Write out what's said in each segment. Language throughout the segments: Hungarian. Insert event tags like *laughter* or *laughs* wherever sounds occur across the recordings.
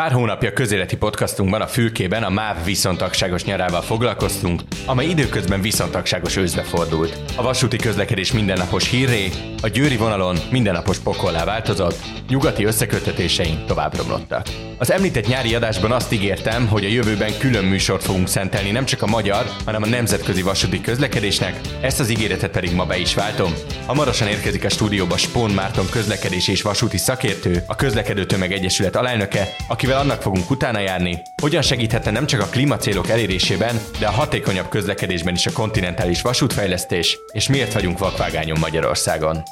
Pár hónapja közéleti podcastunkban a fülkében a MÁV viszontagságos nyarával foglalkoztunk, amely időközben viszontagságos őzbe fordult. A vasúti közlekedés mindennapos hírré, a győri vonalon mindennapos pokollá változott, nyugati összekötetéseink tovább romlottak. Az említett nyári adásban azt ígértem, hogy a jövőben külön műsort fogunk szentelni nem csak a magyar, hanem a nemzetközi vasúti közlekedésnek, ezt az ígéretet pedig ma be is váltom. Hamarosan érkezik a stúdióba Spón Márton közlekedés és vasúti szakértő, a Közlekedő Tömeg Egyesület alelnöke, akivel annak fogunk utána járni, hogyan segíthetne nem csak a klímacélok elérésében, de a hatékonyabb közlekedésben is a kontinentális vasútfejlesztés, és miért vagyunk vakvágányon Magyarországon.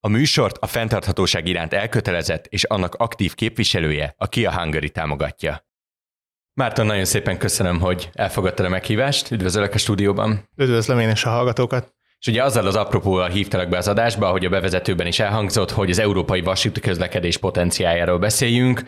A műsort a fenntarthatóság iránt elkötelezett és annak aktív képviselője a Kia Hungary támogatja. Márton, nagyon szépen köszönöm, hogy elfogadtad a meghívást. Üdvözöllek a stúdióban. Üdvözlöm én is a hallgatókat. És ugye azzal az apropóval hívtalak be az adásba, hogy a bevezetőben is elhangzott, hogy az európai vasúti közlekedés potenciájáról beszéljünk,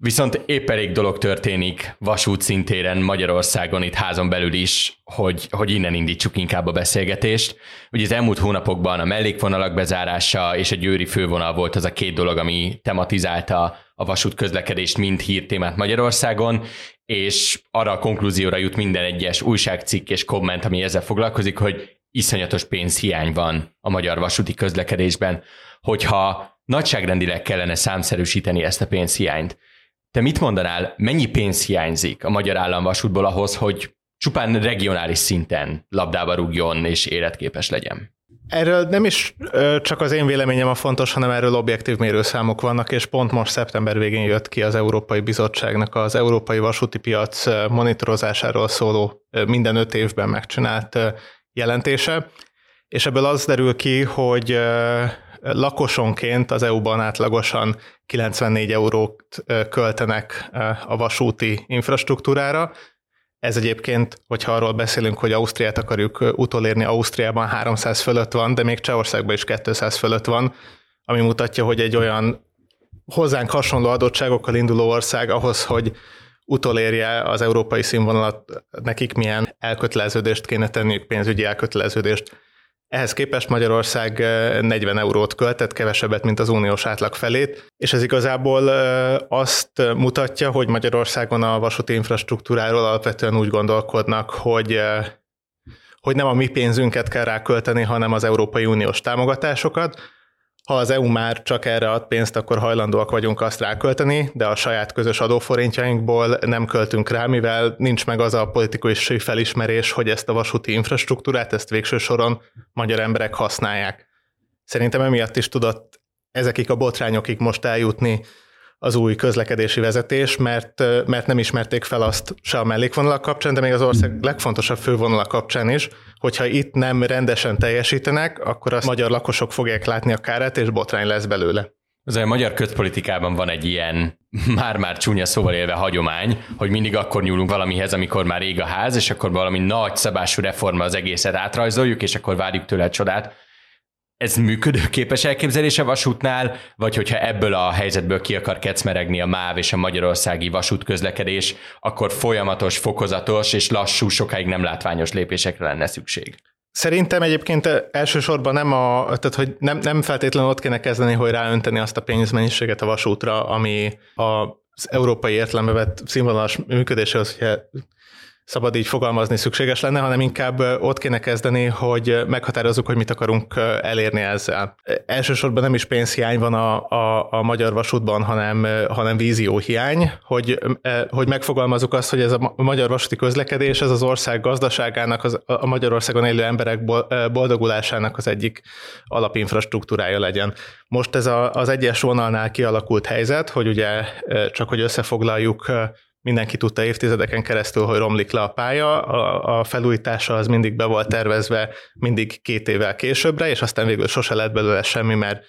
Viszont épp elég dolog történik vasút szintéren Magyarországon, itt házon belül is, hogy, hogy innen indítsuk inkább a beszélgetést. Ugye az elmúlt hónapokban a mellékvonalak bezárása és a győri fővonal volt az a két dolog, ami tematizálta a vasút közlekedést, mint hírtémát Magyarországon, és arra a konklúzióra jut minden egyes újságcikk és komment, ami ezzel foglalkozik, hogy iszonyatos pénzhiány van a magyar vasúti közlekedésben, hogyha nagyságrendileg kellene számszerűsíteni ezt a pénzhiányt. Te mit mondanál, mennyi pénz hiányzik a magyar államvasútból ahhoz, hogy csupán regionális szinten labdába rúgjon és életképes legyen? Erről nem is csak az én véleményem a fontos, hanem erről objektív mérőszámok vannak, és pont most szeptember végén jött ki az Európai Bizottságnak az Európai Vasúti Piac monitorozásáról szóló minden öt évben megcsinált jelentése, és ebből az derül ki, hogy lakosonként az EU-ban átlagosan 94 eurót költenek a vasúti infrastruktúrára. Ez egyébként, hogyha arról beszélünk, hogy Ausztriát akarjuk utolérni, Ausztriában 300 fölött van, de még Csehországban is 200 fölött van, ami mutatja, hogy egy olyan hozzánk hasonló adottságokkal induló ország ahhoz, hogy utolérje az európai színvonalat, nekik milyen elköteleződést kéne tenniük, pénzügyi elköteleződést. Ehhez képest Magyarország 40 eurót költett, kevesebbet, mint az uniós átlag felét, és ez igazából azt mutatja, hogy Magyarországon a vasúti infrastruktúráról alapvetően úgy gondolkodnak, hogy hogy nem a mi pénzünket kell rákölteni, hanem az Európai Uniós támogatásokat, ha az EU már csak erre ad pénzt, akkor hajlandóak vagyunk azt rákölteni, de a saját közös adóforintjainkból nem költünk rá, mivel nincs meg az a politikai felismerés, hogy ezt a vasúti infrastruktúrát, ezt végső soron magyar emberek használják. Szerintem emiatt is tudott ezekig a botrányokig most eljutni az új közlekedési vezetés, mert, mert nem ismerték fel azt se a mellékvonalak kapcsán, de még az ország legfontosabb fővonalak kapcsán is, hogyha itt nem rendesen teljesítenek, akkor a magyar lakosok fogják látni a kárát, és botrány lesz belőle. Az a magyar közpolitikában van egy ilyen *laughs* már-már csúnya szóval élve hagyomány, hogy mindig akkor nyúlunk valamihez, amikor már ég a ház, és akkor valami nagy szabású reforma az egészet átrajzoljuk, és akkor várjuk tőle a csodát ez működőképes elképzelése vasútnál, vagy hogyha ebből a helyzetből ki akar kecmeregni a MÁV és a magyarországi vasútközlekedés, akkor folyamatos, fokozatos és lassú, sokáig nem látványos lépésekre lenne szükség. Szerintem egyébként elsősorban nem, a, tehát hogy nem, nem feltétlenül ott kéne kezdeni, hogy ráönteni azt a pénzmennyiséget a vasútra, ami az európai értelembe vett színvonalas működéséhez, hogyha szabad így fogalmazni szükséges lenne, hanem inkább ott kéne kezdeni, hogy meghatározzuk, hogy mit akarunk elérni ezzel. Elsősorban nem is pénzhiány van a, a, a magyar vasútban, hanem, hanem vízióhiány, hogy, hogy megfogalmazunk azt, hogy ez a magyar vasúti közlekedés, ez az ország gazdaságának, az, a Magyarországon élő emberek boldogulásának az egyik alapinfrastruktúrája legyen. Most ez a, az egyes vonalnál kialakult helyzet, hogy ugye csak hogy összefoglaljuk, mindenki tudta évtizedeken keresztül, hogy romlik le a pálya, a, a felújítása az mindig be volt tervezve, mindig két évvel későbbre, és aztán végül sose lett belőle semmi, mert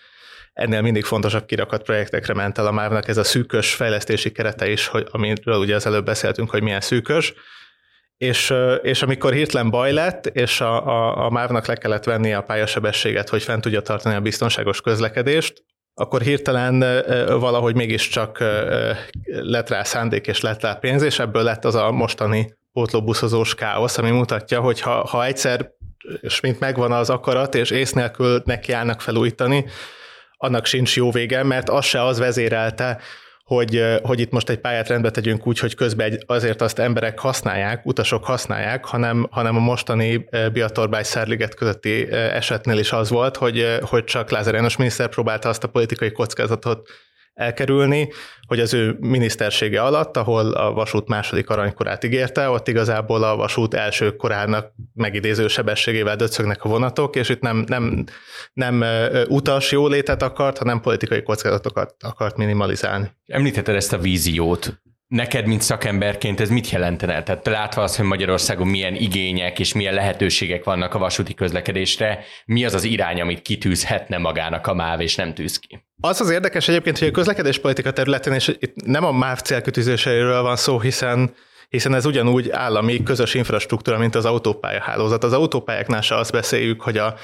ennél mindig fontosabb kirakat projektekre ment el a mávnak ez a szűkös fejlesztési kerete is, hogy, amiről ugye az előbb beszéltünk, hogy milyen szűkös, és, és amikor hirtelen baj lett, és a, a, a MÁV-nak le kellett venni a pályasebességet, hogy fent tudja tartani a biztonságos közlekedést, akkor hirtelen valahogy mégiscsak lett rá szándék és lett rá pénz, és ebből lett az a mostani pótlóbuszozós káosz, ami mutatja, hogy ha, ha egyszer és mint megvan az akarat, és ész nélkül nekiállnak felújítani, annak sincs jó vége, mert az se az vezérelte, hogy, hogy itt most egy pályát rendbe tegyünk úgy, hogy közben egy, azért azt emberek használják, utasok használják, hanem, hanem a mostani Biatorbály Szerliget közötti esetnél is az volt, hogy, hogy csak Lázár János miniszter próbálta azt a politikai kockázatot elkerülni, hogy az ő minisztersége alatt, ahol a vasút második aranykorát ígérte, ott igazából a vasút első korának megidéző sebességével döcögnek a vonatok, és itt nem, nem, nem utas jólétet akart, hanem politikai kockázatokat akart minimalizálni. Említetted ezt a víziót. Neked, mint szakemberként ez mit jelentene? Tehát te látva azt, hogy Magyarországon milyen igények és milyen lehetőségek vannak a vasúti közlekedésre, mi az az irány, amit kitűzhetne magának a MÁV, és nem tűz ki? Az az érdekes egyébként, hogy a közlekedéspolitika területén, és itt nem a MÁV célkütőzéseiről van szó, hiszen hiszen ez ugyanúgy állami közös infrastruktúra, mint az autópályahálózat. Az autópályáknál se azt beszéljük, hogy a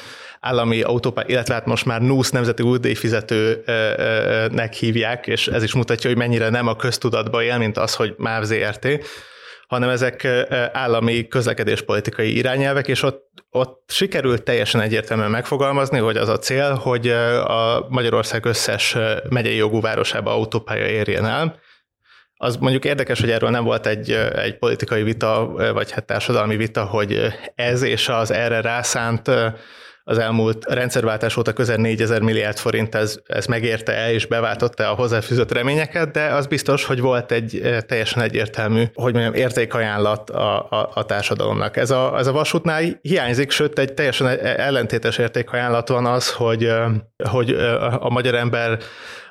állami autópálya, illetve hát most már NUSZ nemzeti útdíjfizetőnek hívják, és ez is mutatja, hogy mennyire nem a köztudatba él, mint az, hogy MÁV ZRT, hanem ezek állami közlekedéspolitikai irányelvek, és ott, ott sikerült teljesen egyértelműen megfogalmazni, hogy az a cél, hogy a Magyarország összes megyei jogú városába autópálya érjen el, az mondjuk érdekes, hogy erről nem volt egy, egy politikai vita, vagy hát társadalmi vita, hogy ez és az erre rászánt az elmúlt rendszerváltás óta közel 4000 milliárd forint, ez, ez megérte el és beváltotta a hozzáfűzött reményeket, de az biztos, hogy volt egy teljesen egyértelmű, hogy mondjam, értékajánlat a, a, a társadalomnak. Ez a, ez a vasútnál hiányzik, sőt egy teljesen ellentétes értékajánlat van az, hogy, hogy a magyar ember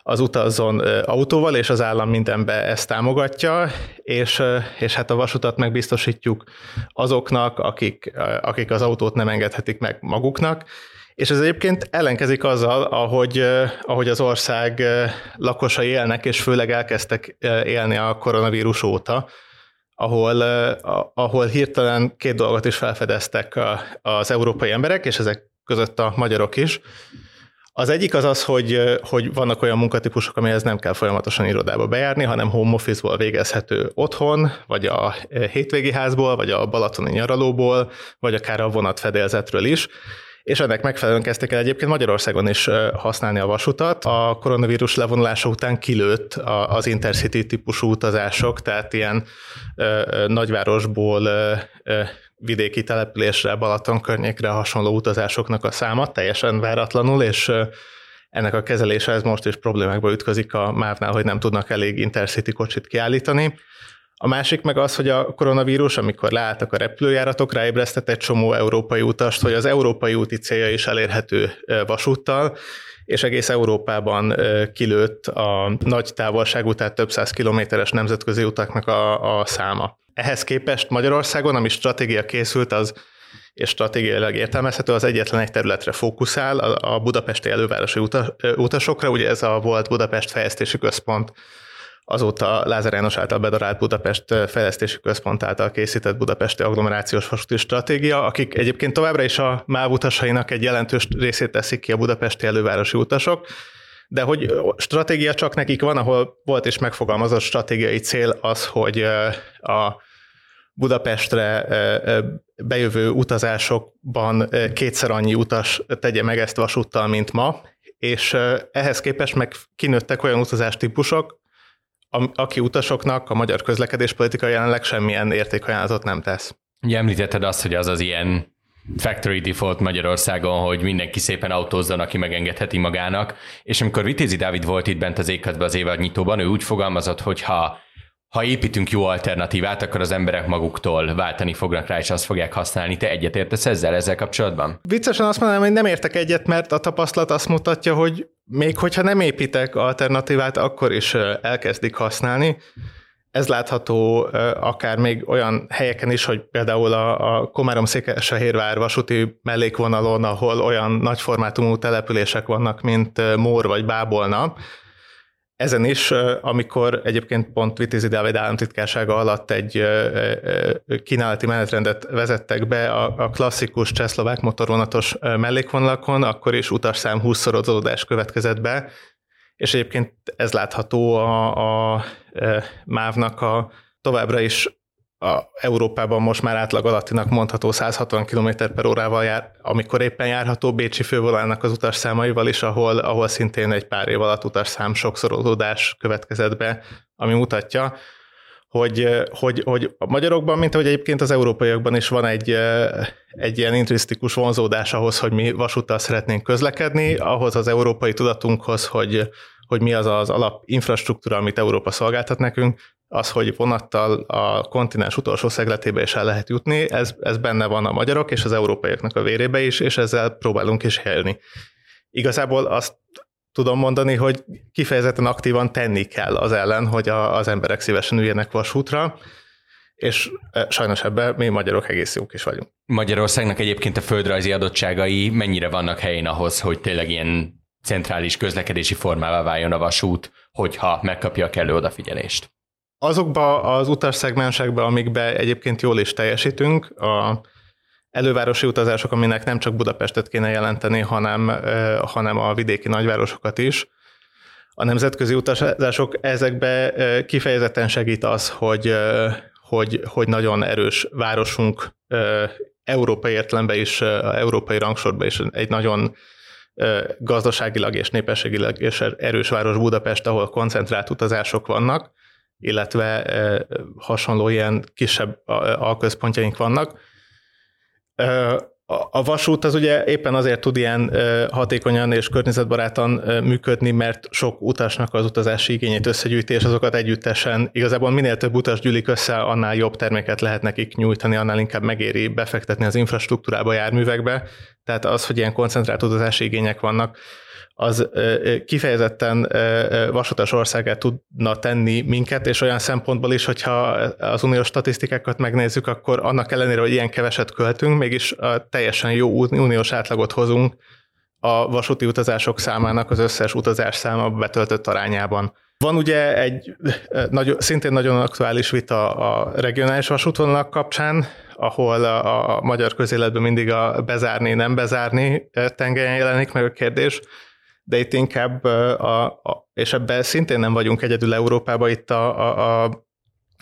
az utazzon autóval, és az állam mindenbe ezt támogatja, és, és hát a vasutat megbiztosítjuk azoknak, akik, akik az autót nem engedhetik meg maguknak, és ez egyébként ellenkezik azzal, ahogy, ahogy az ország lakosai élnek, és főleg elkezdtek élni a koronavírus óta, ahol, ahol hirtelen két dolgot is felfedeztek az európai emberek, és ezek között a magyarok is, az egyik az az, hogy, hogy vannak olyan munkatípusok, amihez nem kell folyamatosan irodába bejárni, hanem home office-ból végezhető otthon, vagy a hétvégi házból, vagy a balatoni nyaralóból, vagy akár a vonatfedélzetről is és ennek megfelelően kezdték el egyébként Magyarországon is használni a vasutat. A koronavírus levonulása után kilőtt az intercity típusú utazások, tehát ilyen nagyvárosból vidéki településre, Balaton környékre hasonló utazásoknak a száma teljesen váratlanul, és ennek a kezelése ez most is problémákba ütközik a MÁV-nál, hogy nem tudnak elég intercity kocsit kiállítani. A másik meg az, hogy a koronavírus, amikor leálltak a repülőjáratok, ráébresztett egy csomó európai utast, hogy az európai úti célja is elérhető vasúttal, és egész Európában kilőtt a nagy távolságú, tehát több száz kilométeres nemzetközi utaknak a, a száma. Ehhez képest Magyarországon, ami stratégia készült, az és stratégiailag értelmezhető, az egyetlen egy területre fókuszál, a budapesti elővárosi utasokra, ugye ez a volt Budapest Fejlesztési Központ, azóta Lázár János által bedarált Budapest Fejlesztési Központ által készített Budapesti Agglomerációs Vasúti Stratégia, akik egyébként továbbra is a MÁV utasainak egy jelentős részét teszik ki a budapesti elővárosi utasok, de hogy stratégia csak nekik van, ahol volt és megfogalmazott stratégiai cél az, hogy a Budapestre bejövő utazásokban kétszer annyi utas tegye meg ezt vasúttal, mint ma, és ehhez képest meg kinőttek olyan utazástípusok, aki utasoknak a magyar közlekedéspolitika jelenleg semmilyen értékajánlatot nem tesz. Ugye említetted azt, hogy az az ilyen factory default Magyarországon, hogy mindenki szépen autózzon, aki megengedheti magának, és amikor Vitézi Dávid volt itt bent az éghezbe az évad nyitóban, ő úgy fogalmazott, hogy ha ha építünk jó alternatívát, akkor az emberek maguktól váltani fognak rá, és azt fogják használni. Te egyetértesz ezzel, ezzel kapcsolatban? Viccesen azt mondanám, hogy nem értek egyet, mert a tapasztalat azt mutatja, hogy még hogyha nem építek alternatívát, akkor is elkezdik használni. Ez látható akár még olyan helyeken is, hogy például a, a Komárom-Székesfehérvár vasúti mellékvonalon, ahol olyan nagyformátumú települések vannak, mint Mór vagy Bábolna, ezen is, amikor egyébként pont Vitézi Dávid államtitkársága alatt egy kínálati menetrendet vezettek be a, klasszikus csehszlovák motorvonatos mellékvonalakon, akkor is utasszám 20-szorozódás következett be, és egyébként ez látható a, a MÁV-nak a továbbra is a Európában most már átlag alattinak mondható 160 km per órával jár, amikor éppen járható Bécsi fővonalnak az utasszámaival is, ahol, ahol szintén egy pár év alatt utasszám sokszorolódás következett be, ami mutatja, hogy, hogy, hogy a magyarokban, mint ahogy egyébként az európaiakban is van egy, egy ilyen intrisztikus vonzódás ahhoz, hogy mi vasúttal szeretnénk közlekedni, ahhoz az európai tudatunkhoz, hogy, hogy mi az az alap infrastruktúra, amit Európa szolgáltat nekünk, az, hogy vonattal a kontinens utolsó szegletébe is el lehet jutni, ez, ez benne van a magyarok és az európaiaknak a vérébe is, és ezzel próbálunk is élni. Igazából azt tudom mondani, hogy kifejezetten aktívan tenni kell az ellen, hogy a, az emberek szívesen üljenek vasútra, és e, sajnos ebben mi magyarok egész jók is vagyunk. Magyarországnak egyébként a földrajzi adottságai mennyire vannak helyén ahhoz, hogy tényleg ilyen centrális közlekedési formává váljon a vasút, hogyha megkapja a kellő odafigyelést? Azokba az utasszegmensekbe, amikbe egyébként jól is teljesítünk, a elővárosi utazások, aminek nem csak Budapestet kéne jelenteni, hanem, hanem a vidéki nagyvárosokat is. A nemzetközi utazások ezekbe kifejezetten segít az, hogy, hogy, hogy nagyon erős városunk európai értelemben is, európai rangsorban is egy nagyon gazdaságilag és népességileg és erős város Budapest, ahol koncentrált utazások vannak, illetve hasonló ilyen kisebb alközpontjaink vannak a vasút az ugye éppen azért tud ilyen hatékonyan és környezetbarátan működni, mert sok utasnak az utazási igényét összegyűjti, és azokat együttesen igazából minél több utas gyűlik össze, annál jobb terméket lehet nekik nyújtani, annál inkább megéri befektetni az infrastruktúrába, járművekbe. Tehát az, hogy ilyen koncentrált utazási igények vannak, az kifejezetten vasutas országát tudna tenni minket, és olyan szempontból is, hogyha az uniós statisztikákat megnézzük, akkor annak ellenére, hogy ilyen keveset költünk, mégis teljesen jó uniós átlagot hozunk a vasúti utazások számának az összes utazás száma betöltött arányában. Van ugye egy nagy, szintén nagyon aktuális vita a regionális vasútvonalak kapcsán, ahol a, a magyar közéletben mindig a bezárni, nem bezárni tengelyen jelenik meg a kérdés de itt inkább, a, a, és ebben szintén nem vagyunk egyedül Európában, itt a, a, a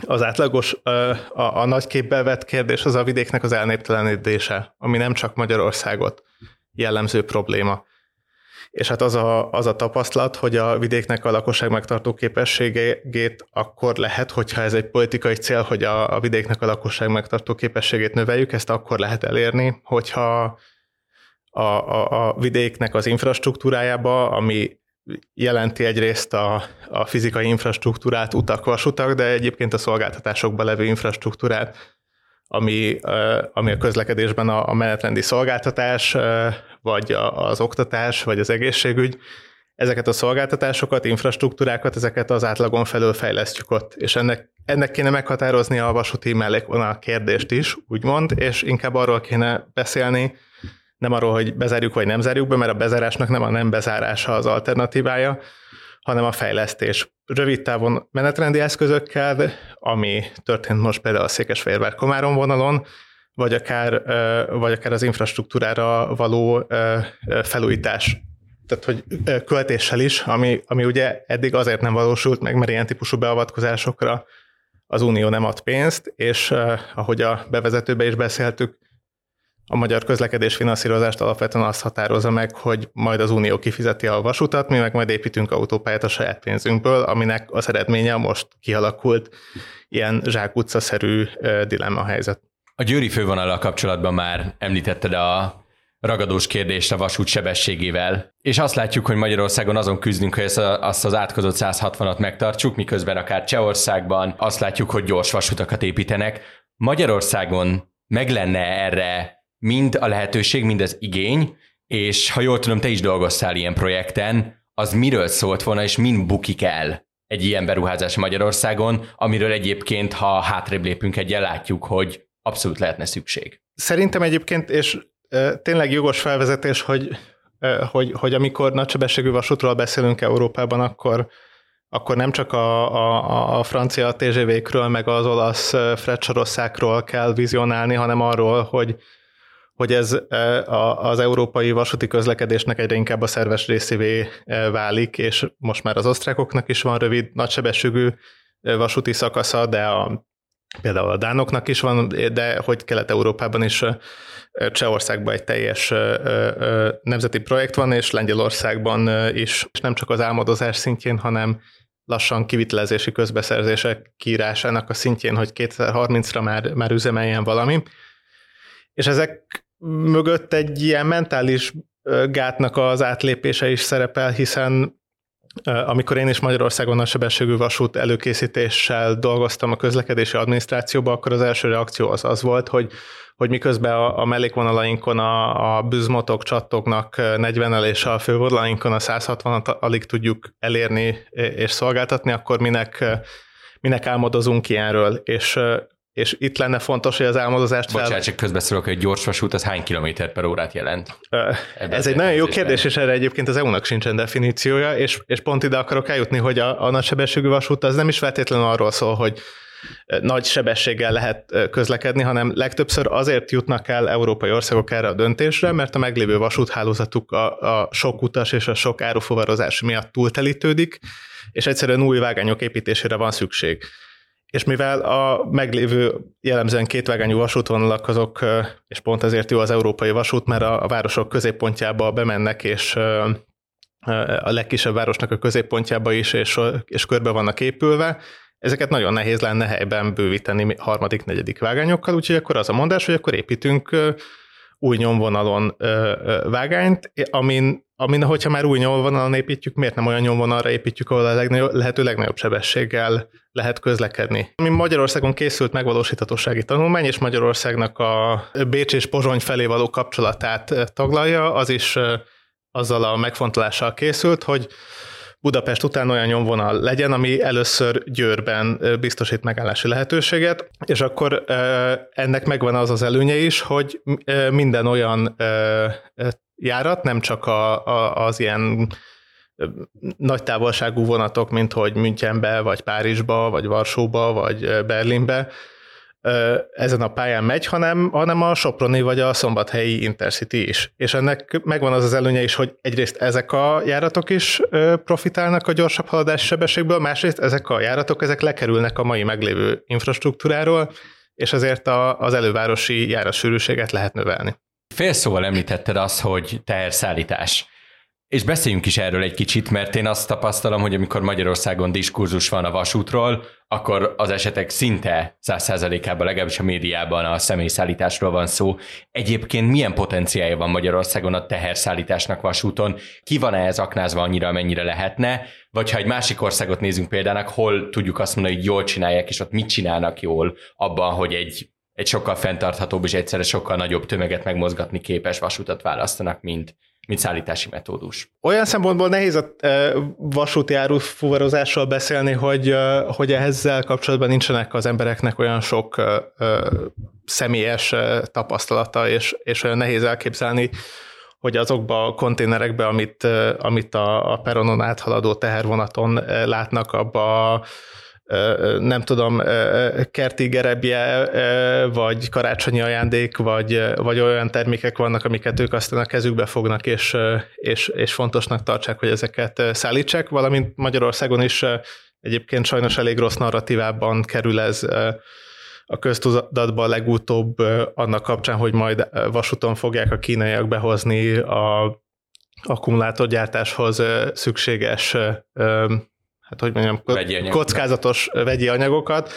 az átlagos, a, a nagy képbe vett kérdés az a vidéknek az elnéptelenedése, ami nem csak Magyarországot jellemző probléma. És hát az a, az a tapasztalat, hogy a vidéknek a lakosság megtartó képességét akkor lehet, hogyha ez egy politikai cél, hogy a, a vidéknek a lakosság megtartó képességét növeljük, ezt akkor lehet elérni, hogyha a, a, a vidéknek az infrastruktúrájába, ami jelenti egyrészt a, a fizikai infrastruktúrát, utak, vasutak, de egyébként a szolgáltatásokban levő infrastruktúrát, ami, ami a közlekedésben a, a menetrendi szolgáltatás, vagy az oktatás, vagy az egészségügy, ezeket a szolgáltatásokat, infrastruktúrákat, ezeket az átlagon felül fejlesztjük ott, és ennek, ennek kéne meghatározni a vasúti mellékvonal kérdést is, úgymond, és inkább arról kéne beszélni, nem arról, hogy bezárjuk vagy nem zárjuk be, mert a bezárásnak nem a nem bezárása az alternatívája, hanem a fejlesztés. Rövid távon menetrendi eszközökkel, ami történt most például a Székesfehérvár Komárom vonalon, vagy akár, vagy akár az infrastruktúrára való felújítás. Tehát, hogy költéssel is, ami, ami ugye eddig azért nem valósult meg, mert ilyen típusú beavatkozásokra az Unió nem ad pénzt, és ahogy a bevezetőbe is beszéltük, a magyar közlekedés finanszírozást alapvetően azt határozza meg, hogy majd az Unió kifizeti a vasutat, mi meg majd építünk autópályát a saját pénzünkből, aminek az eredménye most kialakult ilyen zsákutca-szerű dilemma helyzet. A győri fővonalal kapcsolatban már említetted a ragadós kérdést a vasút sebességével, és azt látjuk, hogy Magyarországon azon küzdünk, hogy ezt a, azt az átkozott 160-at megtartsuk, miközben akár Csehországban azt látjuk, hogy gyors vasutakat építenek. Magyarországon meg lenne erre mind a lehetőség, mind az igény, és ha jól tudom, te is dolgoztál ilyen projekten, az miről szólt volna, és mind bukik el egy ilyen beruházás Magyarországon, amiről egyébként, ha hátrébb lépünk egyel, látjuk, hogy abszolút lehetne szükség. Szerintem egyébként, és tényleg jogos felvezetés, hogy, hogy, hogy amikor nagysebességű vasútról beszélünk Európában, akkor, akkor nem csak a, a, a francia TGV-kről, meg az olasz frecsorosszákról kell vizionálni, hanem arról, hogy hogy ez e, az európai vasúti közlekedésnek egyre inkább a szerves részévé e, válik, és most már az osztrákoknak is van rövid, nagysebességű e, vasúti szakasza, de a például a dánoknak is van, de hogy Kelet-Európában is Csehországban egy teljes nemzeti projekt van, és Lengyelországban is, és nem csak az álmodozás szintjén, hanem lassan kivitelezési közbeszerzések kiírásának a szintjén, hogy 2030-ra már, már üzemeljen valami. És ezek mögött egy ilyen mentális gátnak az átlépése is szerepel, hiszen amikor én is Magyarországon a sebességű vasút előkészítéssel dolgoztam a közlekedési adminisztrációban, akkor az első reakció az az volt, hogy, hogy miközben a, a mellékvonalainkon a, a bűzmotok csattognak 40-el és a fővonalainkon a 160-at alig tudjuk elérni és szolgáltatni, akkor minek, minek álmodozunk ilyenről, és és itt lenne fontos, hogy az álmodozást Bocsánat, fel... csak közbeszólok, hogy gyors vasút az hány kilométer per órát jelent? Ez egy nagyon jó kérdés, és erre egyébként az EU-nak sincsen definíciója, és, és pont ide akarok eljutni, hogy a, a nagysebességű vasút az nem is feltétlenül arról szól, hogy nagy sebességgel lehet közlekedni, hanem legtöbbször azért jutnak el európai országok erre a döntésre, mert a meglévő vasúthálózatuk a, a sok utas és a sok árufuvarozás miatt túltelítődik, és egyszerűen új vágányok építésére van szükség és mivel a meglévő jellemzően kétvágányú vasútvonalak azok, és pont ezért jó az európai vasút, mert a, városok középpontjába bemennek, és a legkisebb városnak a középpontjába is, és, és körbe vannak épülve, ezeket nagyon nehéz lenne helyben bővíteni harmadik, negyedik vágányokkal, úgyhogy akkor az a mondás, hogy akkor építünk új nyomvonalon vágányt, amin, amin, hogyha már új nyomvonalon építjük, miért nem olyan nyomvonalra építjük, ahol a legnagyobb, lehető legnagyobb sebességgel lehet közlekedni. Ami Magyarországon készült megvalósíthatósági tanulmány, és Magyarországnak a Bécs és Pozsony felé való kapcsolatát taglalja, az is azzal a megfontolással készült, hogy Budapest után olyan nyomvonal legyen, ami először Győrben biztosít megállási lehetőséget, és akkor ennek megvan az az előnye is, hogy minden olyan járat, nem csak a, a, az ilyen nagy távolságú vonatok, mint hogy Münchenbe, vagy Párizsba, vagy Varsóba, vagy Berlinbe, ezen a pályán megy, hanem, hanem a Soproni vagy a Szombathelyi Intercity is. És ennek megvan az az előnye is, hogy egyrészt ezek a járatok is profitálnak a gyorsabb haladási sebességből, másrészt ezek a járatok ezek lekerülnek a mai meglévő infrastruktúráról, és ezért a, az elővárosi járasűrűséget lehet növelni. Félszóval említetted azt, hogy teherszállítás. És beszéljünk is erről egy kicsit, mert én azt tapasztalom, hogy amikor Magyarországon diskurzus van a vasútról, akkor az esetek szinte száz százalékában, legalábbis a médiában a személyszállításról van szó. Egyébként milyen potenciálja van Magyarországon a teherszállításnak vasúton? Ki van ez aknázva annyira, amennyire lehetne? Vagy ha egy másik országot nézünk példának, hol tudjuk azt mondani, hogy jól csinálják, és ott mit csinálnak jól abban, hogy egy egy sokkal fenntarthatóbb és egyszerre sokkal nagyobb tömeget megmozgatni képes vasutat választanak, mint, mint szállítási metódus. Olyan szempontból nehéz a vasúti árufuvarozásról beszélni, hogy, hogy ezzel kapcsolatban nincsenek az embereknek olyan sok személyes tapasztalata, és, és olyan nehéz elképzelni, hogy azokba a konténerekbe, amit, amit a, a peronon áthaladó tehervonaton látnak, abba a nem tudom, kerti gerebje, vagy karácsonyi ajándék, vagy, vagy olyan termékek vannak, amiket ők aztán a kezükbe fognak, és, és, és fontosnak tartsák, hogy ezeket szállítsák, valamint Magyarországon is egyébként sajnos elég rossz narratívában kerül ez a köztudatba legutóbb annak kapcsán, hogy majd vasúton fogják a kínaiak behozni a akkumulátorgyártáshoz szükséges hát hogy mondjam, vegyi kockázatos vegyi anyagokat,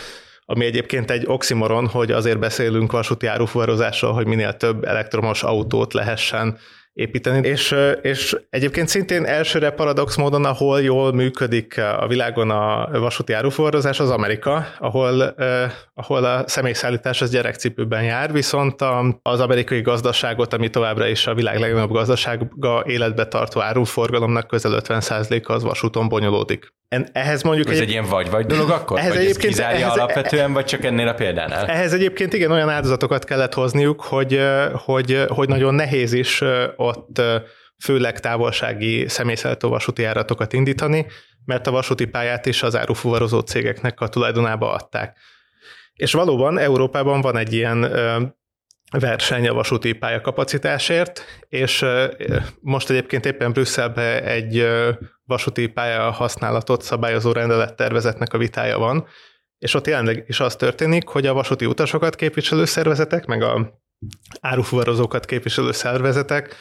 ami egyébként egy oximoron, hogy azért beszélünk vasúti árufuvarozásról, hogy minél több elektromos autót lehessen építeni. És, és egyébként szintén elsőre paradox módon, ahol jól működik a világon a vasúti áruforrozás, az Amerika, ahol, eh, ahol a személyszállítás az gyerekcipőben jár, viszont az amerikai gazdaságot, ami továbbra is a világ legnagyobb gazdasága életbe tartó áruforgalomnak közel 50%-a az vasúton bonyolódik. Ehhez mondjuk ez egy, egy ilyen vagy-vagy dolog akkor? Ehhez vagy egyébként, ez kizárja ehhez, alapvetően, vagy csak ennél a példánál? Ehhez egyébként igen, olyan áldozatokat kellett hozniuk, hogy, hogy, hogy nagyon nehéz is ott főleg távolsági személyszállító vasúti járatokat indítani, mert a vasúti pályát is az árufuvarozó cégeknek a tulajdonába adták. És valóban Európában van egy ilyen verseny a vasúti pályakapacitásért, és most egyébként éppen Brüsszelben egy vasúti pálya használatot szabályozó rendelettervezetnek a vitája van, és ott jelenleg is az történik, hogy a vasúti utasokat képviselő szervezetek, meg a árufuvarozókat képviselő szervezetek,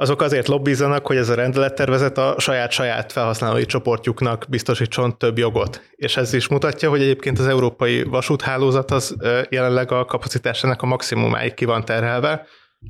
azok azért lobbizzanak, hogy ez a rendelettervezet a saját-saját felhasználói csoportjuknak biztosítson több jogot. És ez is mutatja, hogy egyébként az európai vasúthálózat az jelenleg a kapacitásának a maximumáig ki van terhelve,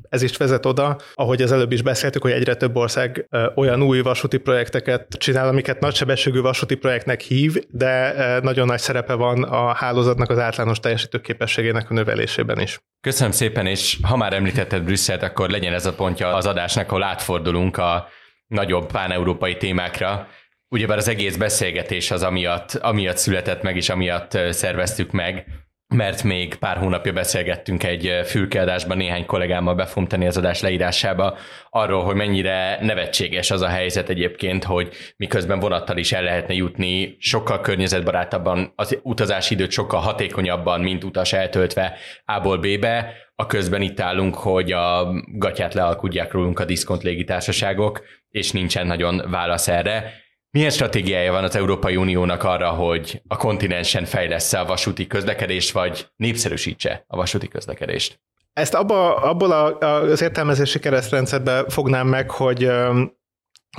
ez is vezet oda, ahogy az előbb is beszéltük, hogy egyre több ország olyan új vasúti projekteket csinál, amiket nagysebességű vasúti projektnek hív, de nagyon nagy szerepe van a hálózatnak az általános teljesítőképességének a növelésében is. Köszönöm szépen, és ha már említetted Brüsszelt, akkor legyen ez a pontja az adásnak, ahol átfordulunk a nagyobb pán-európai témákra. Ugyebár az egész beszélgetés az amiatt, amiatt született meg, és amiatt szerveztük meg, mert még pár hónapja beszélgettünk egy fülkeadásban néhány kollégámmal be fogom tenni az adás leírásába arról, hogy mennyire nevetséges az a helyzet egyébként, hogy miközben vonattal is el lehetne jutni sokkal környezetbarátabban, az utazási időt sokkal hatékonyabban, mint utas eltöltve A-ból B-be, a közben itt állunk, hogy a gatyát lealkudják rólunk a diszkont légitársaságok, és nincsen nagyon válasz erre milyen stratégiája van az Európai Uniónak arra, hogy a kontinensen fejlesz a vasúti közlekedést, vagy népszerűsítse a vasúti közlekedést? Ezt abba, abból a, az értelmezési keresztrendszerbe fognám meg, hogy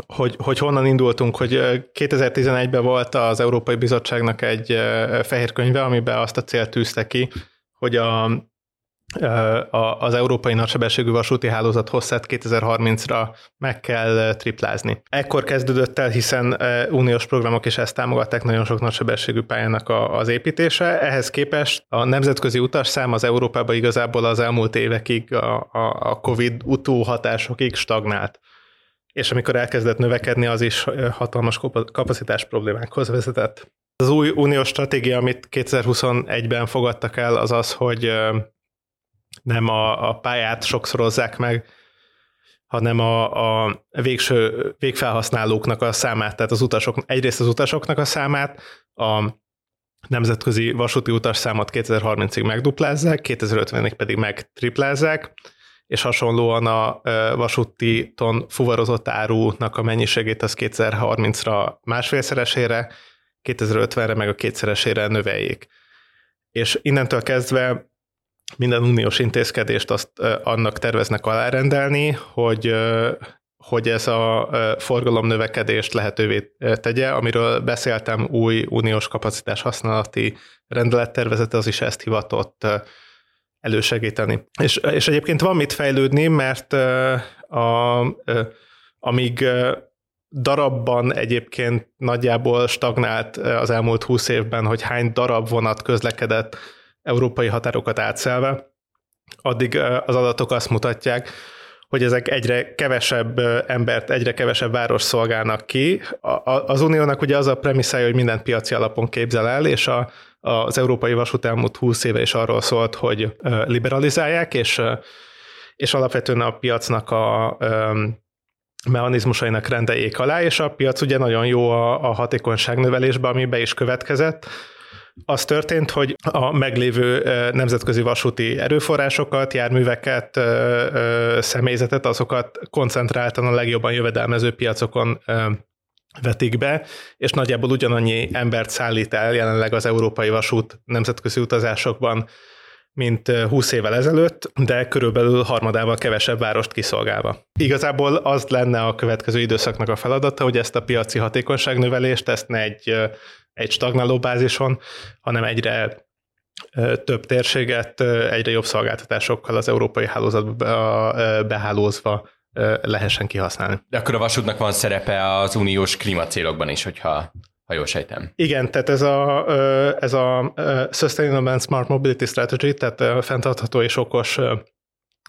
hogy, hogy honnan indultunk, hogy 2011-ben volt az Európai Bizottságnak egy fehér könyve, amiben azt a célt tűzte ki, hogy a az európai nagysebességű vasúti hálózat hosszát 2030-ra meg kell triplázni. Ekkor kezdődött el, hiszen uniós programok is ezt támogatták nagyon sok nagysebességű pályának az építése. Ehhez képest a nemzetközi utasszám az Európában igazából az elmúlt évekig a, a COVID utóhatásokig stagnált. És amikor elkezdett növekedni, az is hatalmas kapacitás problémákhoz vezetett. Az új uniós stratégia, amit 2021-ben fogadtak el, az az, hogy nem a, a pályát sokszorozzák meg, hanem a, a végső végfelhasználóknak a számát, tehát az utasok, egyrészt az utasoknak a számát, a nemzetközi vasúti utasszámot 2030-ig megduplázzák, 2050-ig pedig megtriplázzák, és hasonlóan a vasúti ton fuvarozott árunak a mennyiségét az 2030-ra másfélszeresére, 2050-re meg a kétszeresére növeljék. És innentől kezdve minden uniós intézkedést azt annak terveznek alárendelni, hogy hogy ez a forgalom növekedést lehetővé tegye, amiről beszéltem, új uniós kapacitás használati rendelettervezete, az is ezt hivatott elősegíteni. És, és egyébként van mit fejlődni, mert a, amíg darabban egyébként nagyjából stagnált az elmúlt húsz évben, hogy hány darab vonat közlekedett európai határokat átszelve, addig az adatok azt mutatják, hogy ezek egyre kevesebb embert, egyre kevesebb város szolgálnak ki. Az uniónak ugye az a premisszája, hogy mindent piaci alapon képzel el, és a, az európai vasút elmúlt 20 éve is arról szólt, hogy liberalizálják, és, és alapvetően a piacnak a mechanizmusainak rendeljék alá, és a piac ugye nagyon jó a, a hatékonyság növelésben, ami be is következett az történt, hogy a meglévő nemzetközi vasúti erőforrásokat, járműveket, személyzetet, azokat koncentráltan a legjobban jövedelmező piacokon vetik be, és nagyjából ugyanannyi embert szállít el jelenleg az európai vasút nemzetközi utazásokban, mint 20 évvel ezelőtt, de körülbelül harmadával kevesebb várost kiszolgálva. Igazából az lenne a következő időszaknak a feladata, hogy ezt a piaci hatékonyságnövelést, ezt ne egy egy stagnáló bázison, hanem egyre több térséget egyre jobb szolgáltatásokkal az európai hálózatba behálózva lehessen kihasználni. De akkor a vasútnak van szerepe az uniós klímacélokban is, hogyha ha jól sejtem. Igen, tehát ez a, ez a Sustainable and Smart Mobility Strategy, tehát fenntartható és okos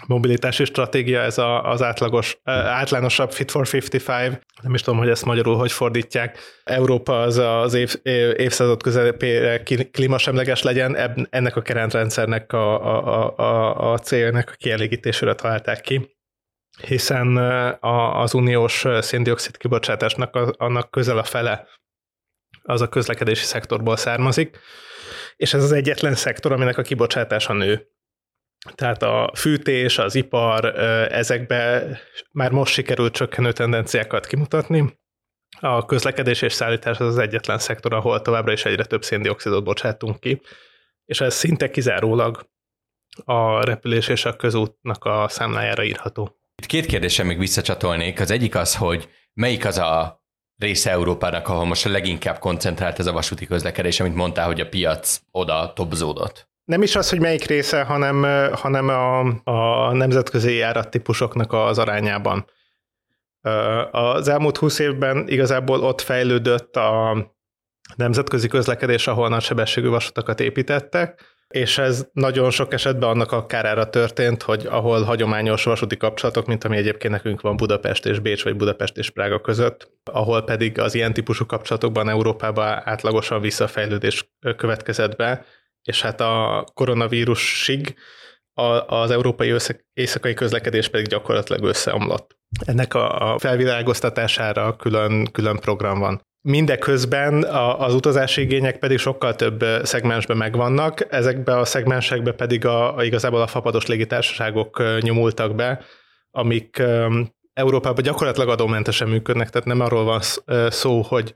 mobilitási stratégia, ez a, az átlagos, átlánosabb Fit for 55, nem is tudom, hogy ezt magyarul hogy fordítják. Európa az az év, évszázad közepére klímasemleges legyen, ennek a keretrendszernek a, a, a, a célnak a kielégítésére találták ki hiszen az uniós széndiokszid kibocsátásnak a, annak közel a fele az a közlekedési szektorból származik, és ez az egyetlen szektor, aminek a kibocsátása nő. Tehát a fűtés, az ipar, ezekbe már most sikerült csökkenő tendenciákat kimutatni. a közlekedés és szállítás az az egyetlen szektor, ahol továbbra is egyre több széndiokszidot bocsátunk ki, és ez szinte kizárólag a repülés és a közútnak a számlájára írható. Itt két kérdésem még visszacsatolnék. Az egyik az, hogy melyik az a része Európának, ahol most a leginkább koncentrált ez a vasúti közlekedés, amit mondtál, hogy a piac oda topzódott? Nem is az, hogy melyik része, hanem, hanem a, a nemzetközi járattípusoknak az arányában. Az elmúlt húsz évben igazából ott fejlődött a nemzetközi közlekedés, ahol nagysebességű vasutakat építettek, és ez nagyon sok esetben annak a kárára történt, hogy ahol hagyományos vasúti kapcsolatok, mint ami egyébként nekünk van Budapest és Bécs, vagy Budapest és Prága között, ahol pedig az ilyen típusú kapcsolatokban Európában átlagosan visszafejlődés következett be, és hát a koronavírusig az európai éjszakai közlekedés pedig gyakorlatilag összeomlott. Ennek a felvilágoztatására külön, külön program van. Mindeközben az utazási igények pedig sokkal több szegmensben megvannak, ezekbe a szegmensekbe pedig a, a igazából a fapados légitársaságok nyomultak be, amik Európában gyakorlatilag adómentesen működnek, tehát nem arról van szó, hogy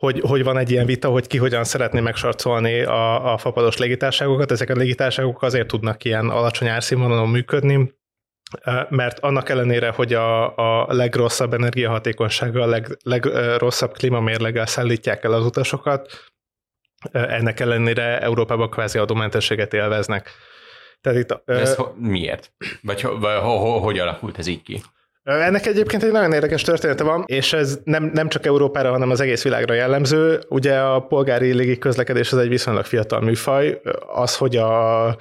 hogy, hogy van egy ilyen vita, hogy ki hogyan szeretné megsarcolni a, a fapados légitárságokat. Ezek a légitárságok azért tudnak ilyen alacsony árszínvonalon működni, mert annak ellenére, hogy a, a legrosszabb energiahatékonysággal, a leg, legrosszabb klímamérleggel szállítják el az utasokat, ennek ellenére Európában kvázi adómentességet élveznek. Tehát itt, ez ö, miért? Vagy, vagy ho, ho, hogy alakult ez így ki? Ennek egyébként egy nagyon érdekes története van, és ez nem, nem csak Európára, hanem az egész világra jellemző. Ugye a polgári légi közlekedés az egy viszonylag fiatal műfaj. Az, hogy a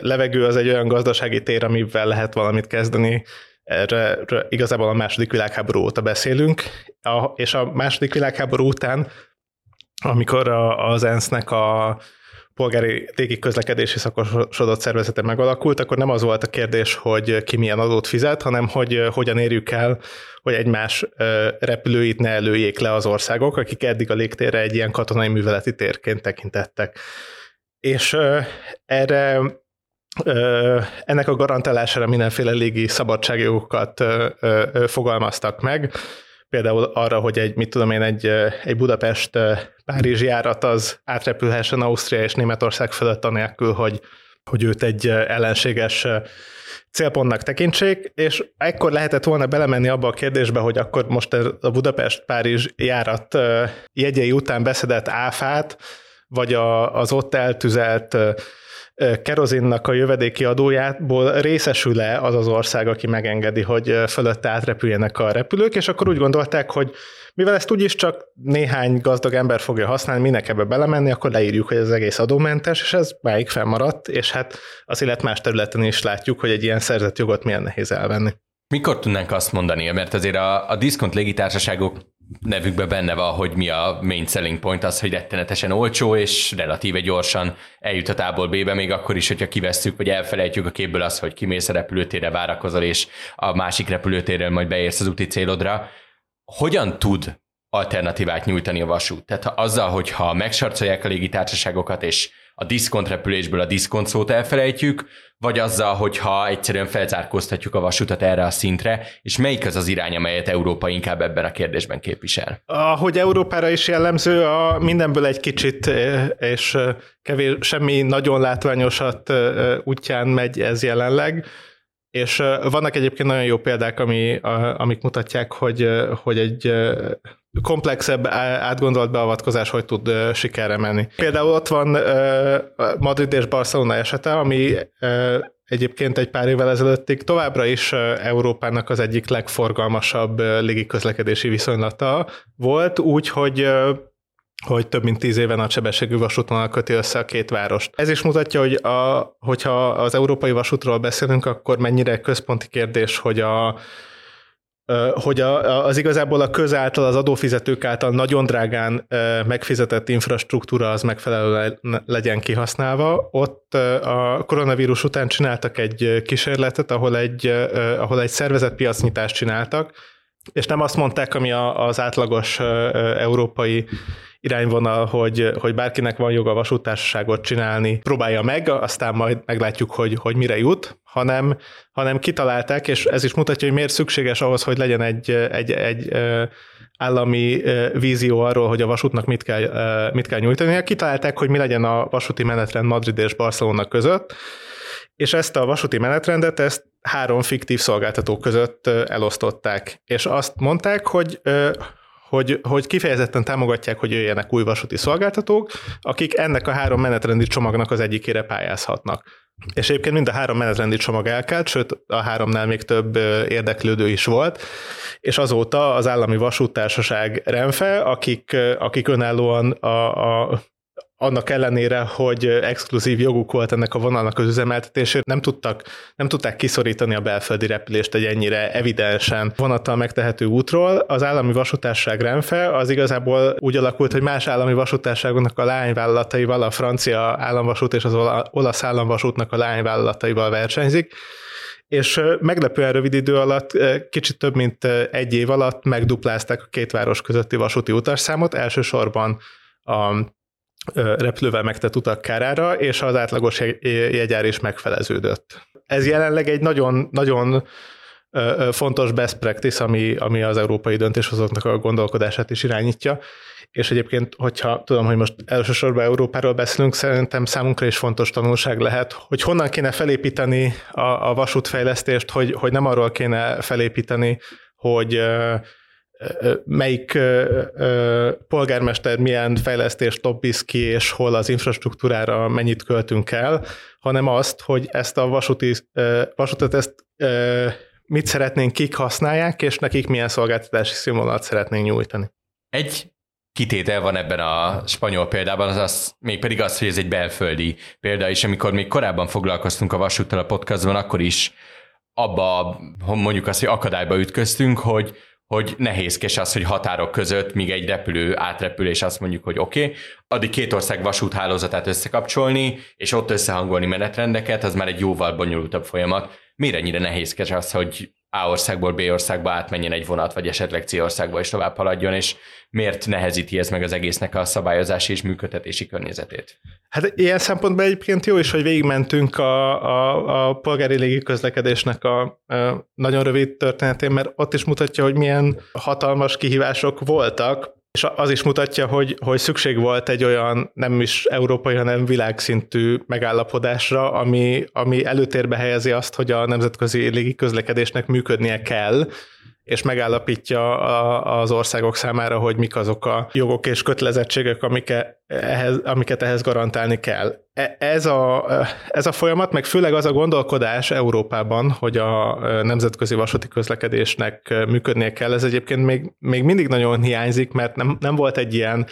levegő az egy olyan gazdasági tér, amivel lehet valamit kezdeni, erre igazából a második világháború óta beszélünk, a, és a második világháború után, amikor a, az ENSZ-nek a polgári légi közlekedési szakosodott szervezete megalakult, akkor nem az volt a kérdés, hogy ki milyen adót fizet, hanem hogy hogyan érjük el, hogy egymás repülőit ne előjék le az országok, akik eddig a légtérre egy ilyen katonai műveleti térként tekintettek. És erre ennek a garantálására mindenféle légi szabadságjogokat fogalmaztak meg, például arra, hogy egy, mit tudom én, egy, egy Budapest-Párizs járat az átrepülhessen Ausztria és Németország fölött anélkül, hogy, hogy őt egy ellenséges célpontnak tekintsék, és ekkor lehetett volna belemenni abba a kérdésbe, hogy akkor most a Budapest-Párizs járat jegyei után beszedett áfát, vagy a, az ott eltüzelt kerozinnak a jövedéki adójából részesül-e az az ország, aki megengedi, hogy fölötte átrepüljenek a repülők, és akkor úgy gondolták, hogy mivel ezt úgyis csak néhány gazdag ember fogja használni, minek ebbe belemenni, akkor leírjuk, hogy ez egész adómentes, és ez máig fennmaradt, és hát az élet más területen is látjuk, hogy egy ilyen szerzett jogot milyen nehéz elvenni. Mikor tudnánk azt mondani, mert azért a, a diszkont légitársaságok nevükben benne van, hogy mi a main selling point, az, hogy rettenetesen olcsó, és relatíve gyorsan eljut a tából B-be, még akkor is, hogyha kivesszük, vagy elfelejtjük a képből azt, hogy kimész a repülőtérre, várakozol, és a másik repülőtérrel majd beérsz az úti célodra. Hogyan tud alternatívát nyújtani a vasút? Tehát azzal, hogyha megsarcolják a légitársaságokat, és a diszkont repülésből a diszkont szót elfelejtjük, vagy azzal, hogyha egyszerűen felzárkóztatjuk a vasutat erre a szintre, és melyik az az irány, amelyet Európa inkább ebben a kérdésben képvisel? Ahogy Európára is jellemző, a mindenből egy kicsit, és kevés, semmi nagyon látványosat útján megy ez jelenleg, és vannak egyébként nagyon jó példák, ami, amik mutatják, hogy, hogy egy komplexebb, átgondolt beavatkozás hogy tud sikerre menni. Például ott van Madrid és Barcelona esete, ami egyébként egy pár évvel ezelőttig továbbra is Európának az egyik legforgalmasabb légiközlekedési viszonylata volt, úgy, hogy hogy több mint tíz éven a sebességű vasútvonal köti össze a két várost. Ez is mutatja, hogy a, hogyha az európai vasútról beszélünk, akkor mennyire központi kérdés, hogy a hogy a, az igazából a közáltal, az adófizetők által nagyon drágán megfizetett infrastruktúra az megfelelő legyen kihasználva. Ott a koronavírus után csináltak egy kísérletet, ahol egy, ahol egy szervezett piacnyitást csináltak, és nem azt mondták, ami az átlagos európai irányvonal, hogy, hogy bárkinek van joga vasútársaságot csinálni, próbálja meg, aztán majd meglátjuk, hogy, hogy mire jut, hanem, hanem kitalálták, és ez is mutatja, hogy miért szükséges ahhoz, hogy legyen egy, egy, egy állami vízió arról, hogy a vasútnak mit kell, mit kell nyújtani. Kitalálták, hogy mi legyen a vasúti menetrend Madrid és Barcelona között, és ezt a vasúti menetrendet ezt három fiktív szolgáltató között elosztották, és azt mondták, hogy hogy, hogy kifejezetten támogatják, hogy jöjjenek új vasúti szolgáltatók, akik ennek a három menetrendi csomagnak az egyikére pályázhatnak. És egyébként mind a három menetrendi csomag elkelt, sőt a háromnál még több érdeklődő is volt, és azóta az állami vasúttársaság Renfe, akik, akik önállóan a, a annak ellenére, hogy exkluzív joguk volt ennek a vonalnak az üzemeltetésére, nem, tudtak, nem tudták kiszorítani a belföldi repülést egy ennyire evidensen vonattal megtehető útról. Az állami vasútárság Renfe az igazából úgy alakult, hogy más állami vasútárságoknak a lányvállalataival, a francia államvasút és az olasz államvasútnak a lányvállalataival versenyzik, és meglepően rövid idő alatt, kicsit több mint egy év alatt megduplázták a két város közötti vasúti utasszámot, elsősorban a repülővel megtett utak kárára, és az átlagos jegyár is megfeleződött. Ez jelenleg egy nagyon, nagyon fontos best practice, ami, ami az európai döntéshozóknak a gondolkodását is irányítja, és egyébként, hogyha tudom, hogy most elsősorban Európáról beszélünk, szerintem számunkra is fontos tanulság lehet, hogy honnan kéne felépíteni a, a vasútfejlesztést, hogy, hogy nem arról kéne felépíteni, hogy melyik polgármester milyen fejlesztést lobbiz ki, és hol az infrastruktúrára mennyit költünk el, hanem azt, hogy ezt a vasúti, vasútot ezt mit szeretnénk, kik használják, és nekik milyen szolgáltatási színvonalat szeretnénk nyújtani. Egy kitétel van ebben a spanyol példában, az az, még pedig az, hogy ez egy belföldi példa, és amikor még korábban foglalkoztunk a vasúttal a podcastban, akkor is abba, mondjuk azt, hogy akadályba ütköztünk, hogy hogy nehézkes az, hogy határok között, míg egy repülő átrepül, és azt mondjuk, hogy oké, okay, addig két ország vasúthálózatát összekapcsolni, és ott összehangolni menetrendeket, az már egy jóval bonyolultabb folyamat. Miért ennyire nehézkes az, hogy a országból B országba átmenjen egy vonat, vagy esetleg C országba is tovább haladjon, és miért nehezíti ez meg az egésznek a szabályozási és működtetési környezetét? Hát ilyen szempontból egyébként jó is, hogy végigmentünk a, a, a polgári légiközlekedésnek a, a nagyon rövid történetén, mert ott is mutatja, hogy milyen hatalmas kihívások voltak, és az is mutatja, hogy, hogy szükség volt egy olyan nem is európai, hanem világszintű megállapodásra, ami, ami előtérbe helyezi azt, hogy a nemzetközi légiközlekedésnek működnie kell, és megállapítja az országok számára, hogy mik azok a jogok és kötelezettségek, amiket ehhez, amiket ehhez garantálni kell. E, ez a, ez a folyamat, meg főleg az a gondolkodás Európában, hogy a nemzetközi vasúti közlekedésnek működnie kell, ez egyébként még, még mindig nagyon hiányzik, mert nem, nem volt egy ilyen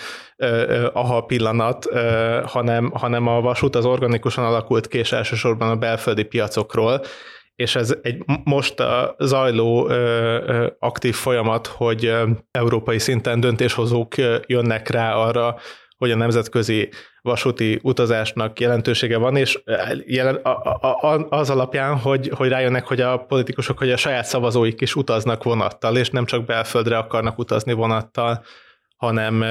aha pillanat, hanem, hanem a vasút az organikusan alakult ki, és elsősorban a belföldi piacokról, és ez egy most a zajló aktív folyamat, hogy európai szinten döntéshozók jönnek rá arra, hogy a nemzetközi vasúti utazásnak jelentősége van, és jelen, a, a, az alapján, hogy, hogy rájönnek, hogy a politikusok, hogy a saját szavazóik is utaznak vonattal, és nem csak belföldre akarnak utazni vonattal, hanem,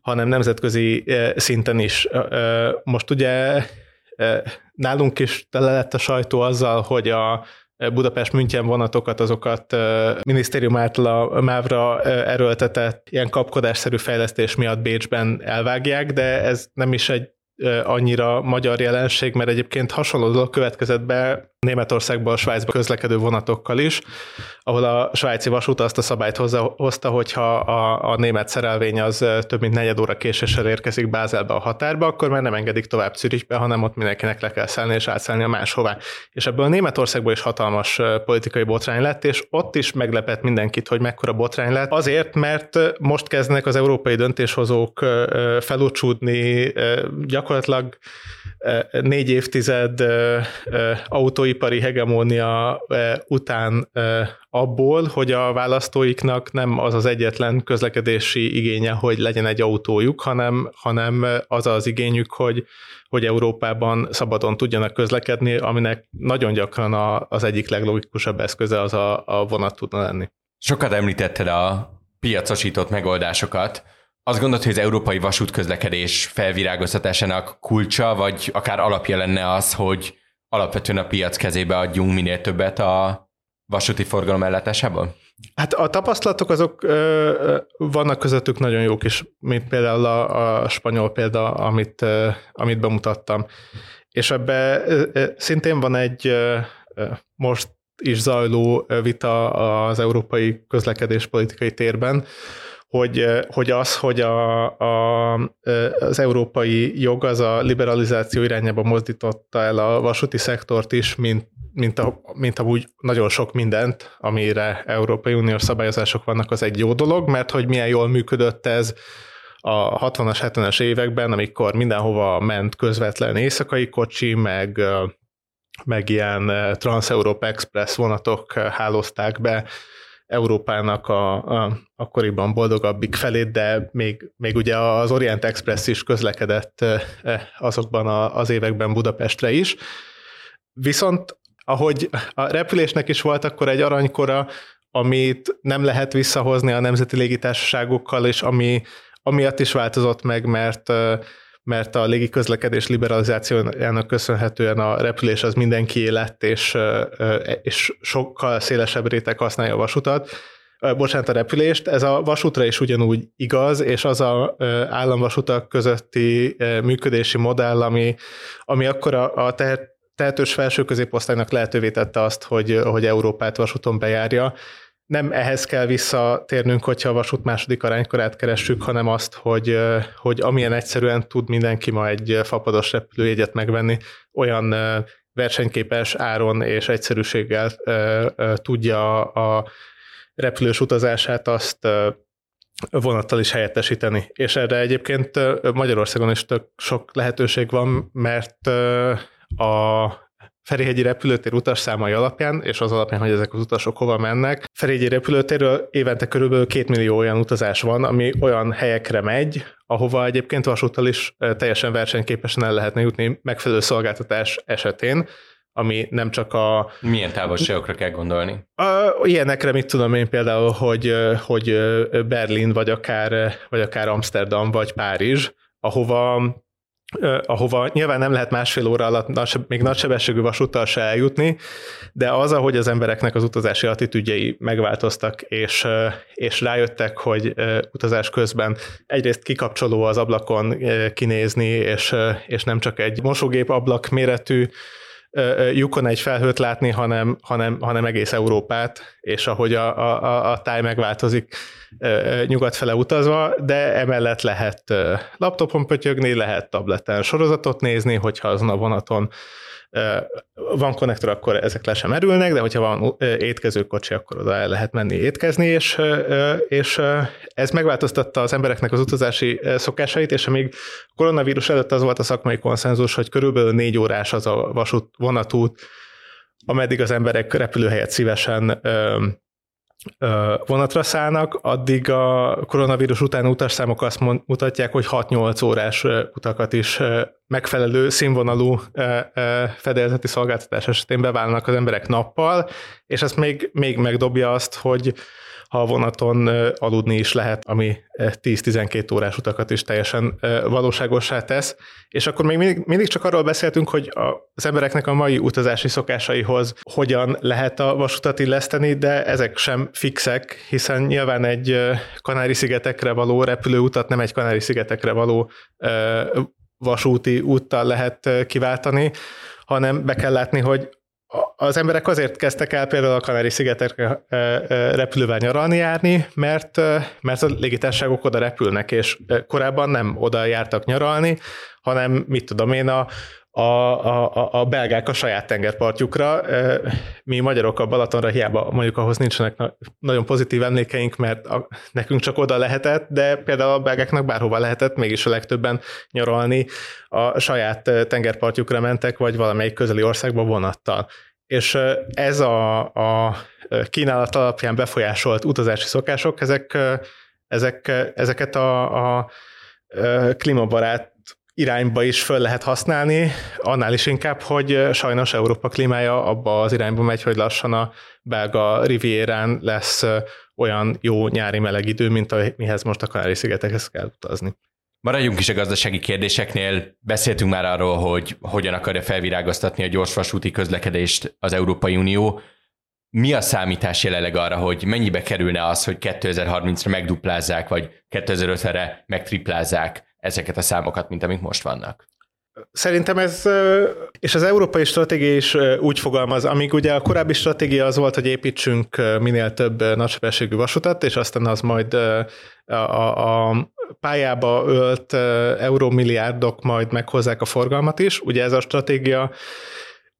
hanem nemzetközi szinten is. Most ugye Nálunk is tele lett a sajtó azzal, hogy a Budapest München vonatokat, azokat minisztérium által a MÁV-ra erőltetett ilyen kapkodásszerű fejlesztés miatt Bécsben elvágják, de ez nem is egy annyira magyar jelenség, mert egyébként hasonló dolog következett be Németországban, a Svájcba közlekedő vonatokkal is, ahol a svájci vasút azt a szabályt hozta, hogyha a, a német szerelvény az több mint negyed óra késéssel érkezik Bázelbe a határba, akkor már nem engedik tovább Zürichbe, hanem ott mindenkinek le kell szállni és átszállni a máshová. És ebből Németországból is hatalmas politikai botrány lett, és ott is meglepett mindenkit, hogy mekkora botrány lett. Azért, mert most kezdnek az európai döntéshozók felúcsúdni gyakorlatilag négy évtized autóipari hegemónia után abból, hogy a választóiknak nem az az egyetlen közlekedési igénye, hogy legyen egy autójuk, hanem, hanem az az igényük, hogy, hogy Európában szabadon tudjanak közlekedni, aminek nagyon gyakran a, az egyik leglogikusabb eszköze az a, a vonat tudna lenni. Sokat említetted a piacosított megoldásokat. Azt gondolod, hogy az európai vasútközlekedés felvirágoztatásának kulcsa, vagy akár alapja lenne az, hogy alapvetően a piac kezébe adjunk minél többet a vasúti forgalom ellátásában? Hát a tapasztalatok azok ö, vannak közöttük nagyon jók is, mint például a, a spanyol példa, amit, ö, amit bemutattam. És ebbe ö, szintén van egy ö, most is zajló vita az európai közlekedéspolitikai térben, hogy, hogy az, hogy a, a, az európai jog az a liberalizáció irányába mozdította el a vasúti szektort is, mint, mint, a, mint amúgy nagyon sok mindent, amire Európai Uniós szabályozások vannak, az egy jó dolog, mert hogy milyen jól működött ez a 60-as, 70-es években, amikor mindenhova ment közvetlen éjszakai kocsi, meg meg ilyen Trans-Európa Express vonatok hálózták be Európának a, a akkoriban boldogabbik felét, de még, még ugye az Orient Express is közlekedett azokban az években Budapestre is. Viszont ahogy a repülésnek is volt akkor egy aranykora, amit nem lehet visszahozni a nemzeti légitársaságokkal, és ami amiatt is változott meg, mert mert a légiközlekedés liberalizációjának köszönhetően a repülés az mindenki lett, és, és sokkal szélesebb réteg használja a vasutat, bocsánat, a repülést. Ez a vasútra is ugyanúgy igaz, és az a államvasutak közötti működési modell, ami, ami akkor a, a tehetős felső középosztálynak lehetővé tette azt, hogy, hogy Európát vasúton bejárja, nem ehhez kell visszatérnünk, hogyha a vasút második aránykorát keressük, hanem azt, hogy, hogy amilyen egyszerűen tud mindenki ma egy fapados repülőjegyet megvenni, olyan versenyképes áron és egyszerűséggel tudja a repülős utazását azt vonattal is helyettesíteni. És erre egyébként Magyarországon is tök sok lehetőség van, mert a Ferihegyi repülőtér utasszámai alapján, és az alapján, hogy ezek az utasok hova mennek. Ferihegyi repülőtérről évente körülbelül két millió olyan utazás van, ami olyan helyekre megy, ahova egyébként vasúttal is teljesen versenyképesen el lehetne jutni megfelelő szolgáltatás esetén ami nem csak a... Milyen távolságokra kell gondolni? A, ilyenekre, mit tudom én például, hogy, hogy Berlin, vagy akár, vagy akár Amsterdam, vagy Párizs, ahova ahova nyilván nem lehet másfél óra alatt még nagysebességű vasúttal se eljutni, de az, ahogy az embereknek az utazási attitűdjei megváltoztak, és, és rájöttek, hogy utazás közben egyrészt kikapcsoló az ablakon kinézni, és, és nem csak egy mosógép ablak méretű lyukon egy felhőt látni, hanem, hanem, hanem egész Európát, és ahogy a, a, a táj megváltozik nyugat fele utazva, de emellett lehet laptopon pötyögni, lehet tableten sorozatot nézni, hogyha azon a vonaton van konnektor, akkor ezek le sem merülnek, de hogyha van étkezőkocsi, akkor oda el lehet menni étkezni, és, és ez megváltoztatta az embereknek az utazási szokásait, és amíg koronavírus előtt az volt a szakmai konszenzus, hogy körülbelül négy órás az a vasút vonatút, ameddig az emberek repülőhelyet szívesen vonatra szállnak, addig a koronavírus után utasszámok azt mutatják, hogy 6-8 órás utakat is megfelelő színvonalú fedélzeti szolgáltatás esetén beválnak az emberek nappal, és ezt még, még megdobja azt, hogy ha a vonaton aludni is lehet, ami 10-12 órás utakat is teljesen valóságosá tesz. És akkor még mindig, mindig csak arról beszéltünk, hogy az embereknek a mai utazási szokásaihoz hogyan lehet a vasutat illeszteni, de ezek sem fixek, hiszen nyilván egy Kanári-szigetekre való repülőutat nem egy Kanári-szigetekre való vasúti úttal lehet kiváltani, hanem be kell látni, hogy az emberek azért kezdtek el például a Kanári-szigetekre repülővel nyaralni járni, mert, mert a légitárságok oda repülnek, és korábban nem oda jártak nyaralni, hanem mit tudom én, a, a, a, a belgák a saját tengerpartjukra. Mi magyarok a Balatonra hiába mondjuk ahhoz nincsenek nagyon pozitív emlékeink, mert a, nekünk csak oda lehetett, de például a belgáknak bárhova lehetett, mégis a legtöbben nyaralni a saját tengerpartjukra mentek, vagy valamelyik közeli országba vonattal. És ez a, a kínálat alapján befolyásolt utazási szokások, ezek, ezek, ezeket a, a klímabarát irányba is föl lehet használni, annál is inkább, hogy sajnos Európa klímája abba az irányba megy, hogy lassan a belga rivierán lesz olyan jó nyári meleg idő, mint mihez most a Kanári-szigetekhez kell utazni. Maradjunk is a gazdasági kérdéseknél. Beszéltünk már arról, hogy hogyan akarja felvirágoztatni a gyorsvasúti közlekedést az Európai Unió. mi a számítás jelenleg arra, hogy mennyibe kerülne az, hogy 2030-ra megduplázzák, vagy 2050-re megtriplázzák ezeket a számokat, mint amik most vannak? Szerintem ez, és az európai stratégia is úgy fogalmaz, amíg ugye a korábbi stratégia az volt, hogy építsünk minél több nagysebességű vasutat, és aztán az majd a, a, a pályába ölt eurómilliárdok majd meghozzák a forgalmat is. Ugye ez a stratégia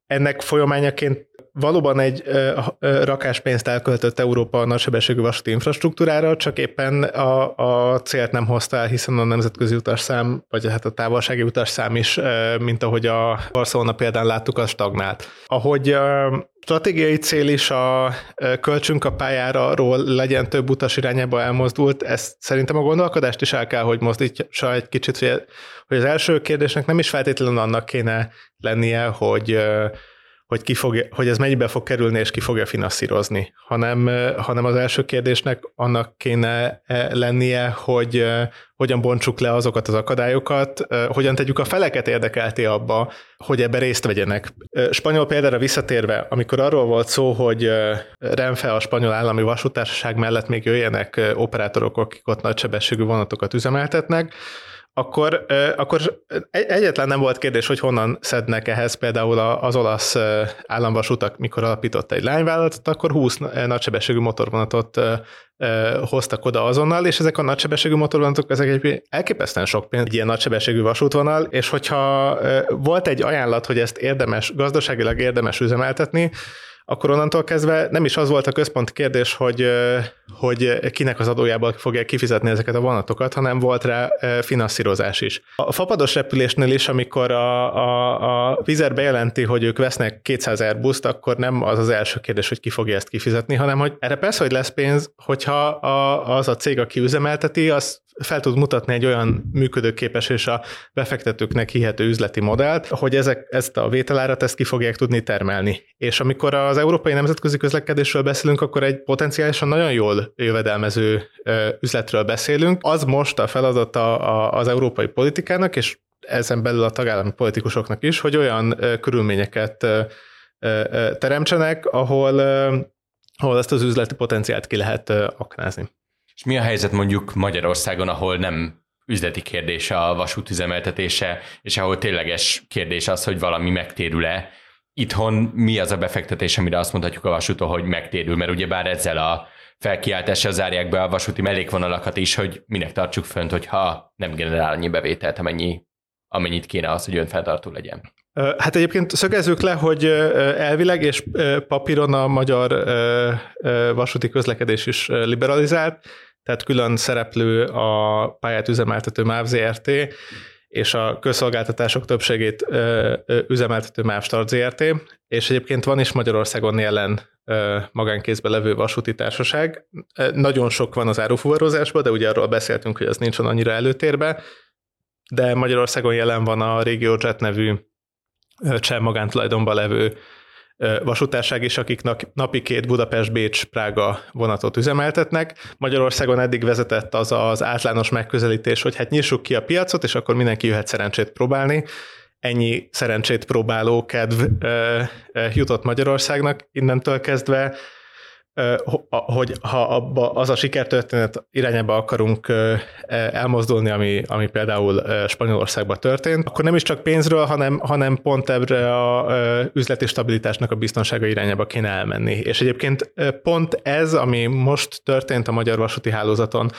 ennek folyamányaként valóban egy rakáspénzt elköltött Európa a nagysebességű vasúti infrastruktúrára, csak éppen a, a célt nem hozta el, hiszen a nemzetközi utasszám, vagy hát a távolsági utasszám is, mint ahogy a Barcelona példán láttuk, az stagnált. Ahogy a stratégiai cél is a költsünk a pályáról legyen több utas irányába elmozdult, ezt szerintem a gondolkodást is el kell, hogy mozdítsa egy kicsit, hogy az első kérdésnek nem is feltétlenül annak kéne lennie, hogy hogy, ki fogja, hogy ez mennyibe fog kerülni, és ki fogja finanszírozni, hanem, hanem az első kérdésnek annak kéne lennie, hogy hogyan bontsuk le azokat az akadályokat, hogyan tegyük a feleket érdekelté abba, hogy ebbe részt vegyenek. Spanyol példára visszatérve, amikor arról volt szó, hogy Renfe a spanyol állami vasútársaság mellett még jöjjenek operátorok, akik ott nagysebességű vonatokat üzemeltetnek, akkor, akkor egyetlen nem volt kérdés, hogy honnan szednek ehhez. Például az olasz államvasutak, mikor alapított egy lányvállalatot, akkor 20 nagysebességű motorvonatot hoztak oda azonnal, és ezek a nagysebességű motorvonatok, ezek egy elképesztően sok pénz, egy ilyen nagysebességű vasútvonal, és hogyha volt egy ajánlat, hogy ezt érdemes, gazdaságilag érdemes üzemeltetni, akkor onnantól kezdve nem is az volt a központi kérdés, hogy, hogy kinek az adójából fogják kifizetni ezeket a vonatokat, hanem volt rá finanszírozás is. A fapados repülésnél is, amikor a, a, a Vizer bejelenti, hogy ők vesznek 200 Airbus-t, akkor nem az az első kérdés, hogy ki fogja ezt kifizetni, hanem hogy erre persze, hogy lesz pénz, hogyha a, az a cég, aki üzemelteti, az fel tud mutatni egy olyan működőképes és a befektetőknek hihető üzleti modellt, hogy ezek, ezt a vételárat ezt ki fogják tudni termelni. És amikor az európai nemzetközi közlekedésről beszélünk, akkor egy potenciálisan nagyon jól jövedelmező üzletről beszélünk. Az most a feladata az európai politikának, és ezen belül a tagállami politikusoknak is, hogy olyan körülményeket teremtsenek, ahol, ahol ezt az üzleti potenciált ki lehet aknázni. És mi a helyzet mondjuk Magyarországon, ahol nem üzleti kérdés a vasút üzemeltetése, és ahol tényleges kérdés az, hogy valami megtérül-e. Itthon mi az a befektetés, amire azt mondhatjuk a vasúton, hogy megtérül, mert ugye bár ezzel a felkiáltással zárják be a vasúti mellékvonalakat is, hogy minek tartsuk fönt, hogyha nem generál annyi bevételt, amennyi, amennyit kéne az, hogy önfenntartó legyen. Hát egyébként szögezzük le, hogy elvileg és papíron a magyar vasúti közlekedés is liberalizált, tehát külön szereplő a pályát üzemeltető MÁV ZRT, és a közszolgáltatások többségét üzemeltető MÁV Start ZRT, és egyébként van is Magyarországon jelen magánkézbe levő vasúti társaság. Nagyon sok van az árufuvarozásban, de ugye arról beszéltünk, hogy ez nincs annyira előtérbe, de Magyarországon jelen van a RegioJet nevű cseh magántulajdonban levő vasútárság is, akik napi két Budapest-Bécs-Prága vonatot üzemeltetnek. Magyarországon eddig vezetett az az általános megközelítés, hogy hát nyissuk ki a piacot, és akkor mindenki jöhet szerencsét próbálni. Ennyi szerencsét próbáló kedv jutott Magyarországnak innentől kezdve hogy ha abba az a sikertörténet irányába akarunk elmozdulni, ami, ami például Spanyolországban történt, akkor nem is csak pénzről, hanem, hanem pont ebbre a üzleti stabilitásnak a biztonsága irányába kéne elmenni. És egyébként pont ez, ami most történt a magyar vasúti hálózaton,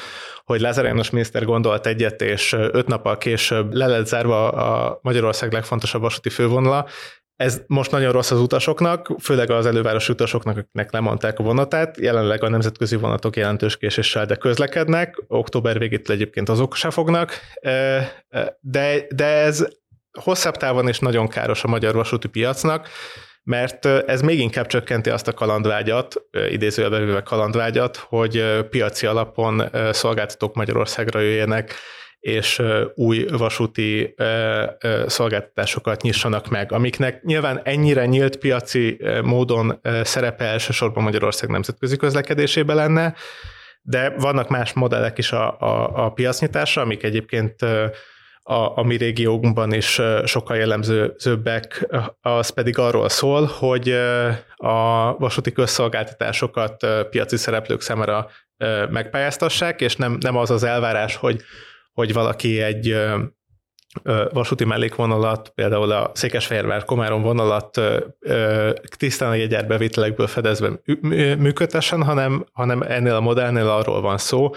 hogy Lázár János miniszter gondolt egyet, és öt nappal később le lett zárva a Magyarország legfontosabb vasúti fővonala, ez most nagyon rossz az utasoknak, főleg az elővárosi utasoknak, akiknek lemondták a vonatát. Jelenleg a nemzetközi vonatok jelentős késéssel, de közlekednek. Október végét egyébként azok se fognak. De, de ez hosszabb távon is nagyon káros a magyar vasúti piacnak, mert ez még inkább csökkenti azt a kalandvágyat, idézőjelben kalandvágyat, hogy piaci alapon szolgáltatók Magyarországra jöjjenek, és új vasúti szolgáltatásokat nyissanak meg, amiknek nyilván ennyire nyílt piaci módon szerepe elsősorban Magyarország nemzetközi közlekedésében lenne, de vannak más modellek is a, a, a piacnyitásra, amik egyébként a, a mi régiónkban is sokkal jellemzőbbek, az pedig arról szól, hogy a vasúti közszolgáltatásokat piaci szereplők számára megpályáztassák, és nem, nem az az elvárás, hogy, hogy valaki egy vasúti mellékvonalat, például a Székesfehérvár-Komárom vonalat tisztán a jegyárbevételekből fedezve működtessen, hanem, hanem ennél a modellnél arról van szó,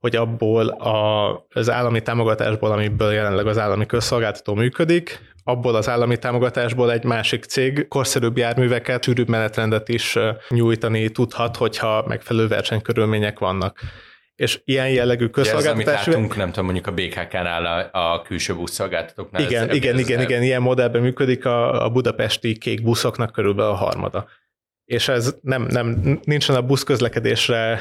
hogy abból a, az állami támogatásból, amiből jelenleg az állami közszolgáltató működik, abból az állami támogatásból egy másik cég korszerűbb járműveket, sűrűbb menetrendet is nyújtani tudhat, hogyha megfelelő versenykörülmények vannak. És ilyen jellegű közszolgáltatás... Ez, amit látunk, nem tudom, mondjuk a BKK-nál a, a külső buszszolgáltatóknál. Igen, ez, igen, ez igen, igen, ilyen modellben működik a, a budapesti kék buszoknak körülbelül a harmada és ez nem, nem nincsen a buszközlekedésre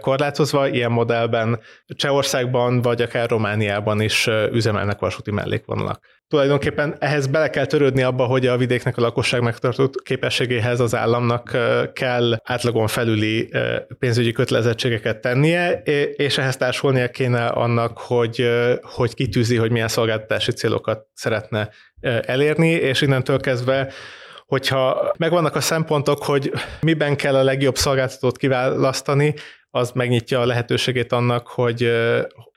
korlátozva, ilyen modellben Csehországban vagy akár Romániában is üzemelnek vasúti mellékvonalak. Tulajdonképpen ehhez bele kell törődni abba, hogy a vidéknek a lakosság megtartott képességéhez az államnak kell átlagon felüli pénzügyi kötelezettségeket tennie, és ehhez társulnia kéne annak, hogy, hogy kitűzi, hogy milyen szolgáltatási célokat szeretne elérni, és innentől kezdve hogyha megvannak a szempontok, hogy miben kell a legjobb szolgáltatót kiválasztani, az megnyitja a lehetőségét annak, hogy,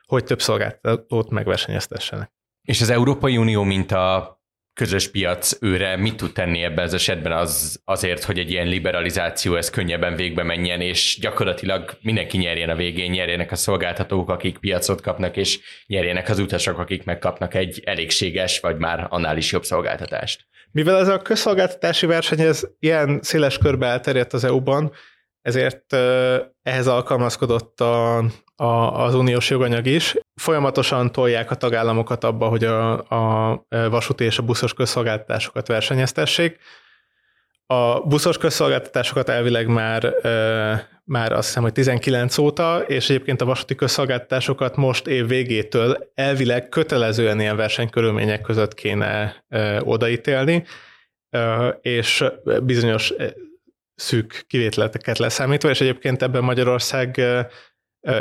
hogy több szolgáltatót megversenyeztessenek. És az Európai Unió, mint a közös piac őre mit tud tenni ebben az esetben az, azért, hogy egy ilyen liberalizáció ez könnyebben végbe menjen, és gyakorlatilag mindenki nyerjen a végén, nyerjenek a szolgáltatók, akik piacot kapnak, és nyerjenek az utasok, akik megkapnak egy elégséges, vagy már annál is jobb szolgáltatást. Mivel ez a közszolgáltatási verseny ez ilyen széles körbe elterjedt az EU-ban, ezért ehhez alkalmazkodott a, a, az uniós joganyag is. Folyamatosan tolják a tagállamokat abba, hogy a, a vasúti és a buszos közszolgáltatásokat versenyeztessék. A buszos közszolgáltatásokat elvileg már, már azt hiszem, hogy 19 óta, és egyébként a vasúti közszolgáltatásokat most év végétől elvileg kötelezően ilyen versenykörülmények között kéne odaítélni, és bizonyos szűk kivételeket leszámítva, és egyébként ebben Magyarország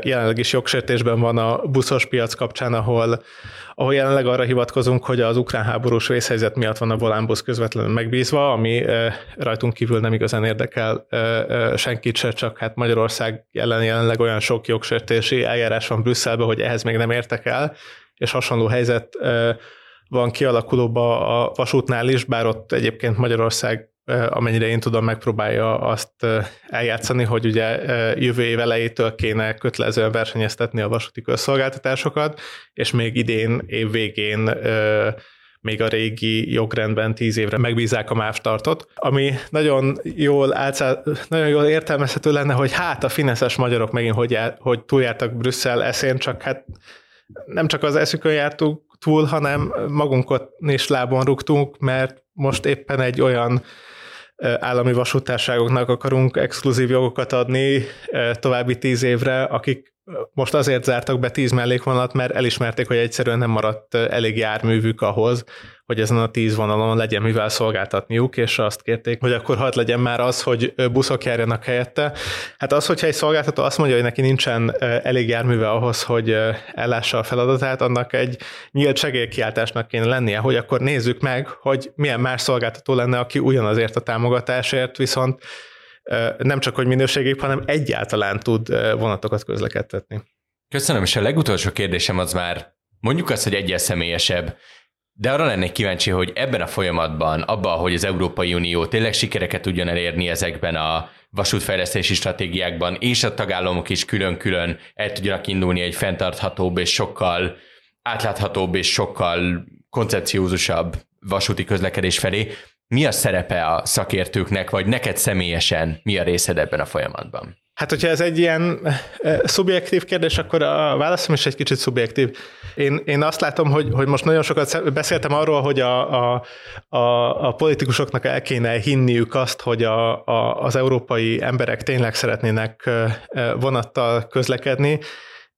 jelenleg is jogsértésben van a buszos piac kapcsán, ahol, ahol jelenleg arra hivatkozunk, hogy az ukrán háborús vészhelyzet miatt van a volánbusz közvetlenül megbízva, ami rajtunk kívül nem igazán érdekel senkit se, csak hát Magyarország jelen jelenleg olyan sok jogsértési eljárás van Brüsszelben, hogy ehhez még nem értek el, és hasonló helyzet van kialakulóba a vasútnál is, bár ott egyébként Magyarország amennyire én tudom, megpróbálja azt eljátszani, hogy ugye jövő év elejétől kéne kötelezően versenyeztetni a vasúti közszolgáltatásokat, és még idén év végén még a régi jogrendben tíz évre megbízák a MÁV startot, ami nagyon jól, álcá, nagyon jól értelmezhető lenne, hogy hát a fineszes magyarok megint hogy, jár, hogy túljártak Brüsszel eszén, csak hát nem csak az eszükön jártunk túl, hanem magunkat is lábon rúgtunk, mert most éppen egy olyan állami vasútárságoknak akarunk exkluzív jogokat adni további tíz évre, akik most azért zártak be tíz mellékvonalat, mert elismerték, hogy egyszerűen nem maradt elég járművük ahhoz, hogy ezen a tíz vonalon legyen mivel szolgáltatniuk, és azt kérték, hogy akkor hadd legyen már az, hogy buszok járjanak helyette. Hát az, hogyha egy szolgáltató azt mondja, hogy neki nincsen elég járműve ahhoz, hogy ellássa a feladatát, annak egy nyílt segélykiáltásnak kéne lennie, hogy akkor nézzük meg, hogy milyen más szolgáltató lenne, aki ugyanazért a támogatásért, viszont nem csak hogy minőségig, hanem egyáltalán tud vonatokat közlekedtetni. Köszönöm, és a legutolsó kérdésem az már mondjuk azt, hogy egyel személyesebb. De arra lennék kíváncsi, hogy ebben a folyamatban, abban, hogy az Európai Unió tényleg sikereket tudjon elérni ezekben a vasútfejlesztési stratégiákban, és a tagállamok is külön-külön el tudjanak indulni egy fenntarthatóbb és sokkal átláthatóbb és sokkal koncepciózusabb vasúti közlekedés felé. Mi a szerepe a szakértőknek, vagy neked személyesen mi a részed ebben a folyamatban? Hát, hogyha ez egy ilyen szubjektív kérdés, akkor a válaszom is egy kicsit szubjektív. Én, én azt látom, hogy, hogy most nagyon sokat beszéltem arról, hogy a, a, a, a politikusoknak el kéne hinniük azt, hogy a, a, az európai emberek tényleg szeretnének vonattal közlekedni,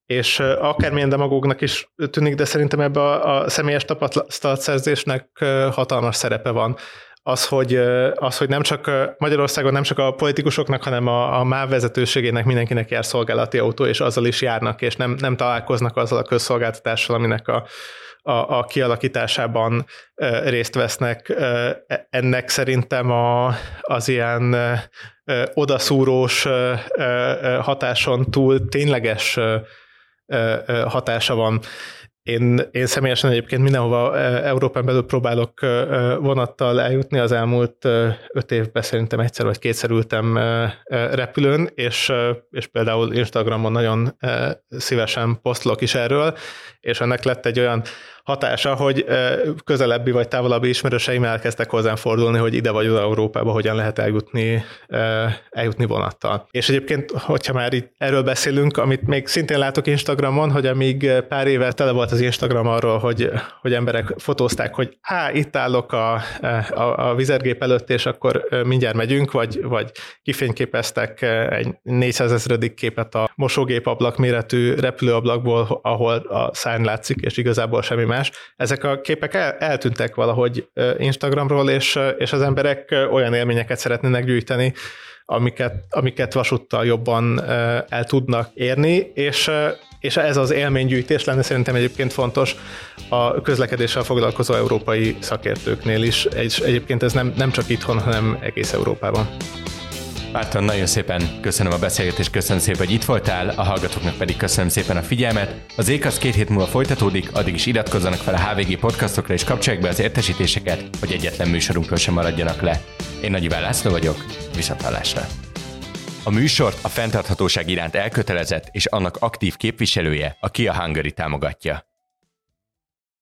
és akármilyen demagógnak is tűnik, de szerintem ebbe a, a személyes tapasztalatszerzésnek hatalmas szerepe van az, hogy, az, hogy nem csak Magyarországon nem csak a politikusoknak, hanem a, a MÁV vezetőségének mindenkinek jár szolgálati autó, és azzal is járnak, és nem, nem találkoznak azzal a közszolgáltatással, aminek a, a, a kialakításában részt vesznek. E, ennek szerintem a, az ilyen odaszúrós hatáson túl tényleges hatása van. Én, én személyesen egyébként mindenhova Európán belül próbálok vonattal eljutni. Az elmúlt öt évben szerintem egyszer vagy kétszer ültem repülőn, és, és például Instagramon nagyon szívesen posztolok is erről, és ennek lett egy olyan hatása, hogy közelebbi vagy távolabbi ismerőseim elkezdtek hozzám fordulni, hogy ide vagy oda Európába hogyan lehet eljutni, eljutni vonattal. És egyébként, hogyha már itt erről beszélünk, amit még szintén látok Instagramon, hogy amíg pár éve tele volt az Instagram arról, hogy, hogy emberek fotózták, hogy há, itt állok a, a, a vizergép előtt, és akkor mindjárt megyünk, vagy, vagy kifényképeztek egy 400 ezredik képet a mosógép ablak méretű repülőablakból, ahol a szárny látszik, és igazából semmi más. Ezek a képek el, eltűntek valahogy Instagramról, és, és az emberek olyan élményeket szeretnének gyűjteni, amiket, amiket vasúttal jobban el tudnak érni, és, és ez az élménygyűjtés lenne szerintem egyébként fontos a közlekedéssel foglalkozó európai szakértőknél is, és egyébként ez nem, nem csak itthon, hanem egész Európában. Márton, nagyon szépen köszönöm a beszélgetést, köszönöm szépen, hogy itt voltál, a hallgatóknak pedig köszönöm szépen a figyelmet. Az Ékasz két hét múlva folytatódik, addig is iratkozzanak fel a HVG podcastokra és kapcsolják be az értesítéseket, hogy egyetlen műsorunkról sem maradjanak le. Én Nagy Iván László vagyok, viszontlátásra. A műsort a fenntarthatóság iránt elkötelezett és annak aktív képviselője a Kia Hungary támogatja.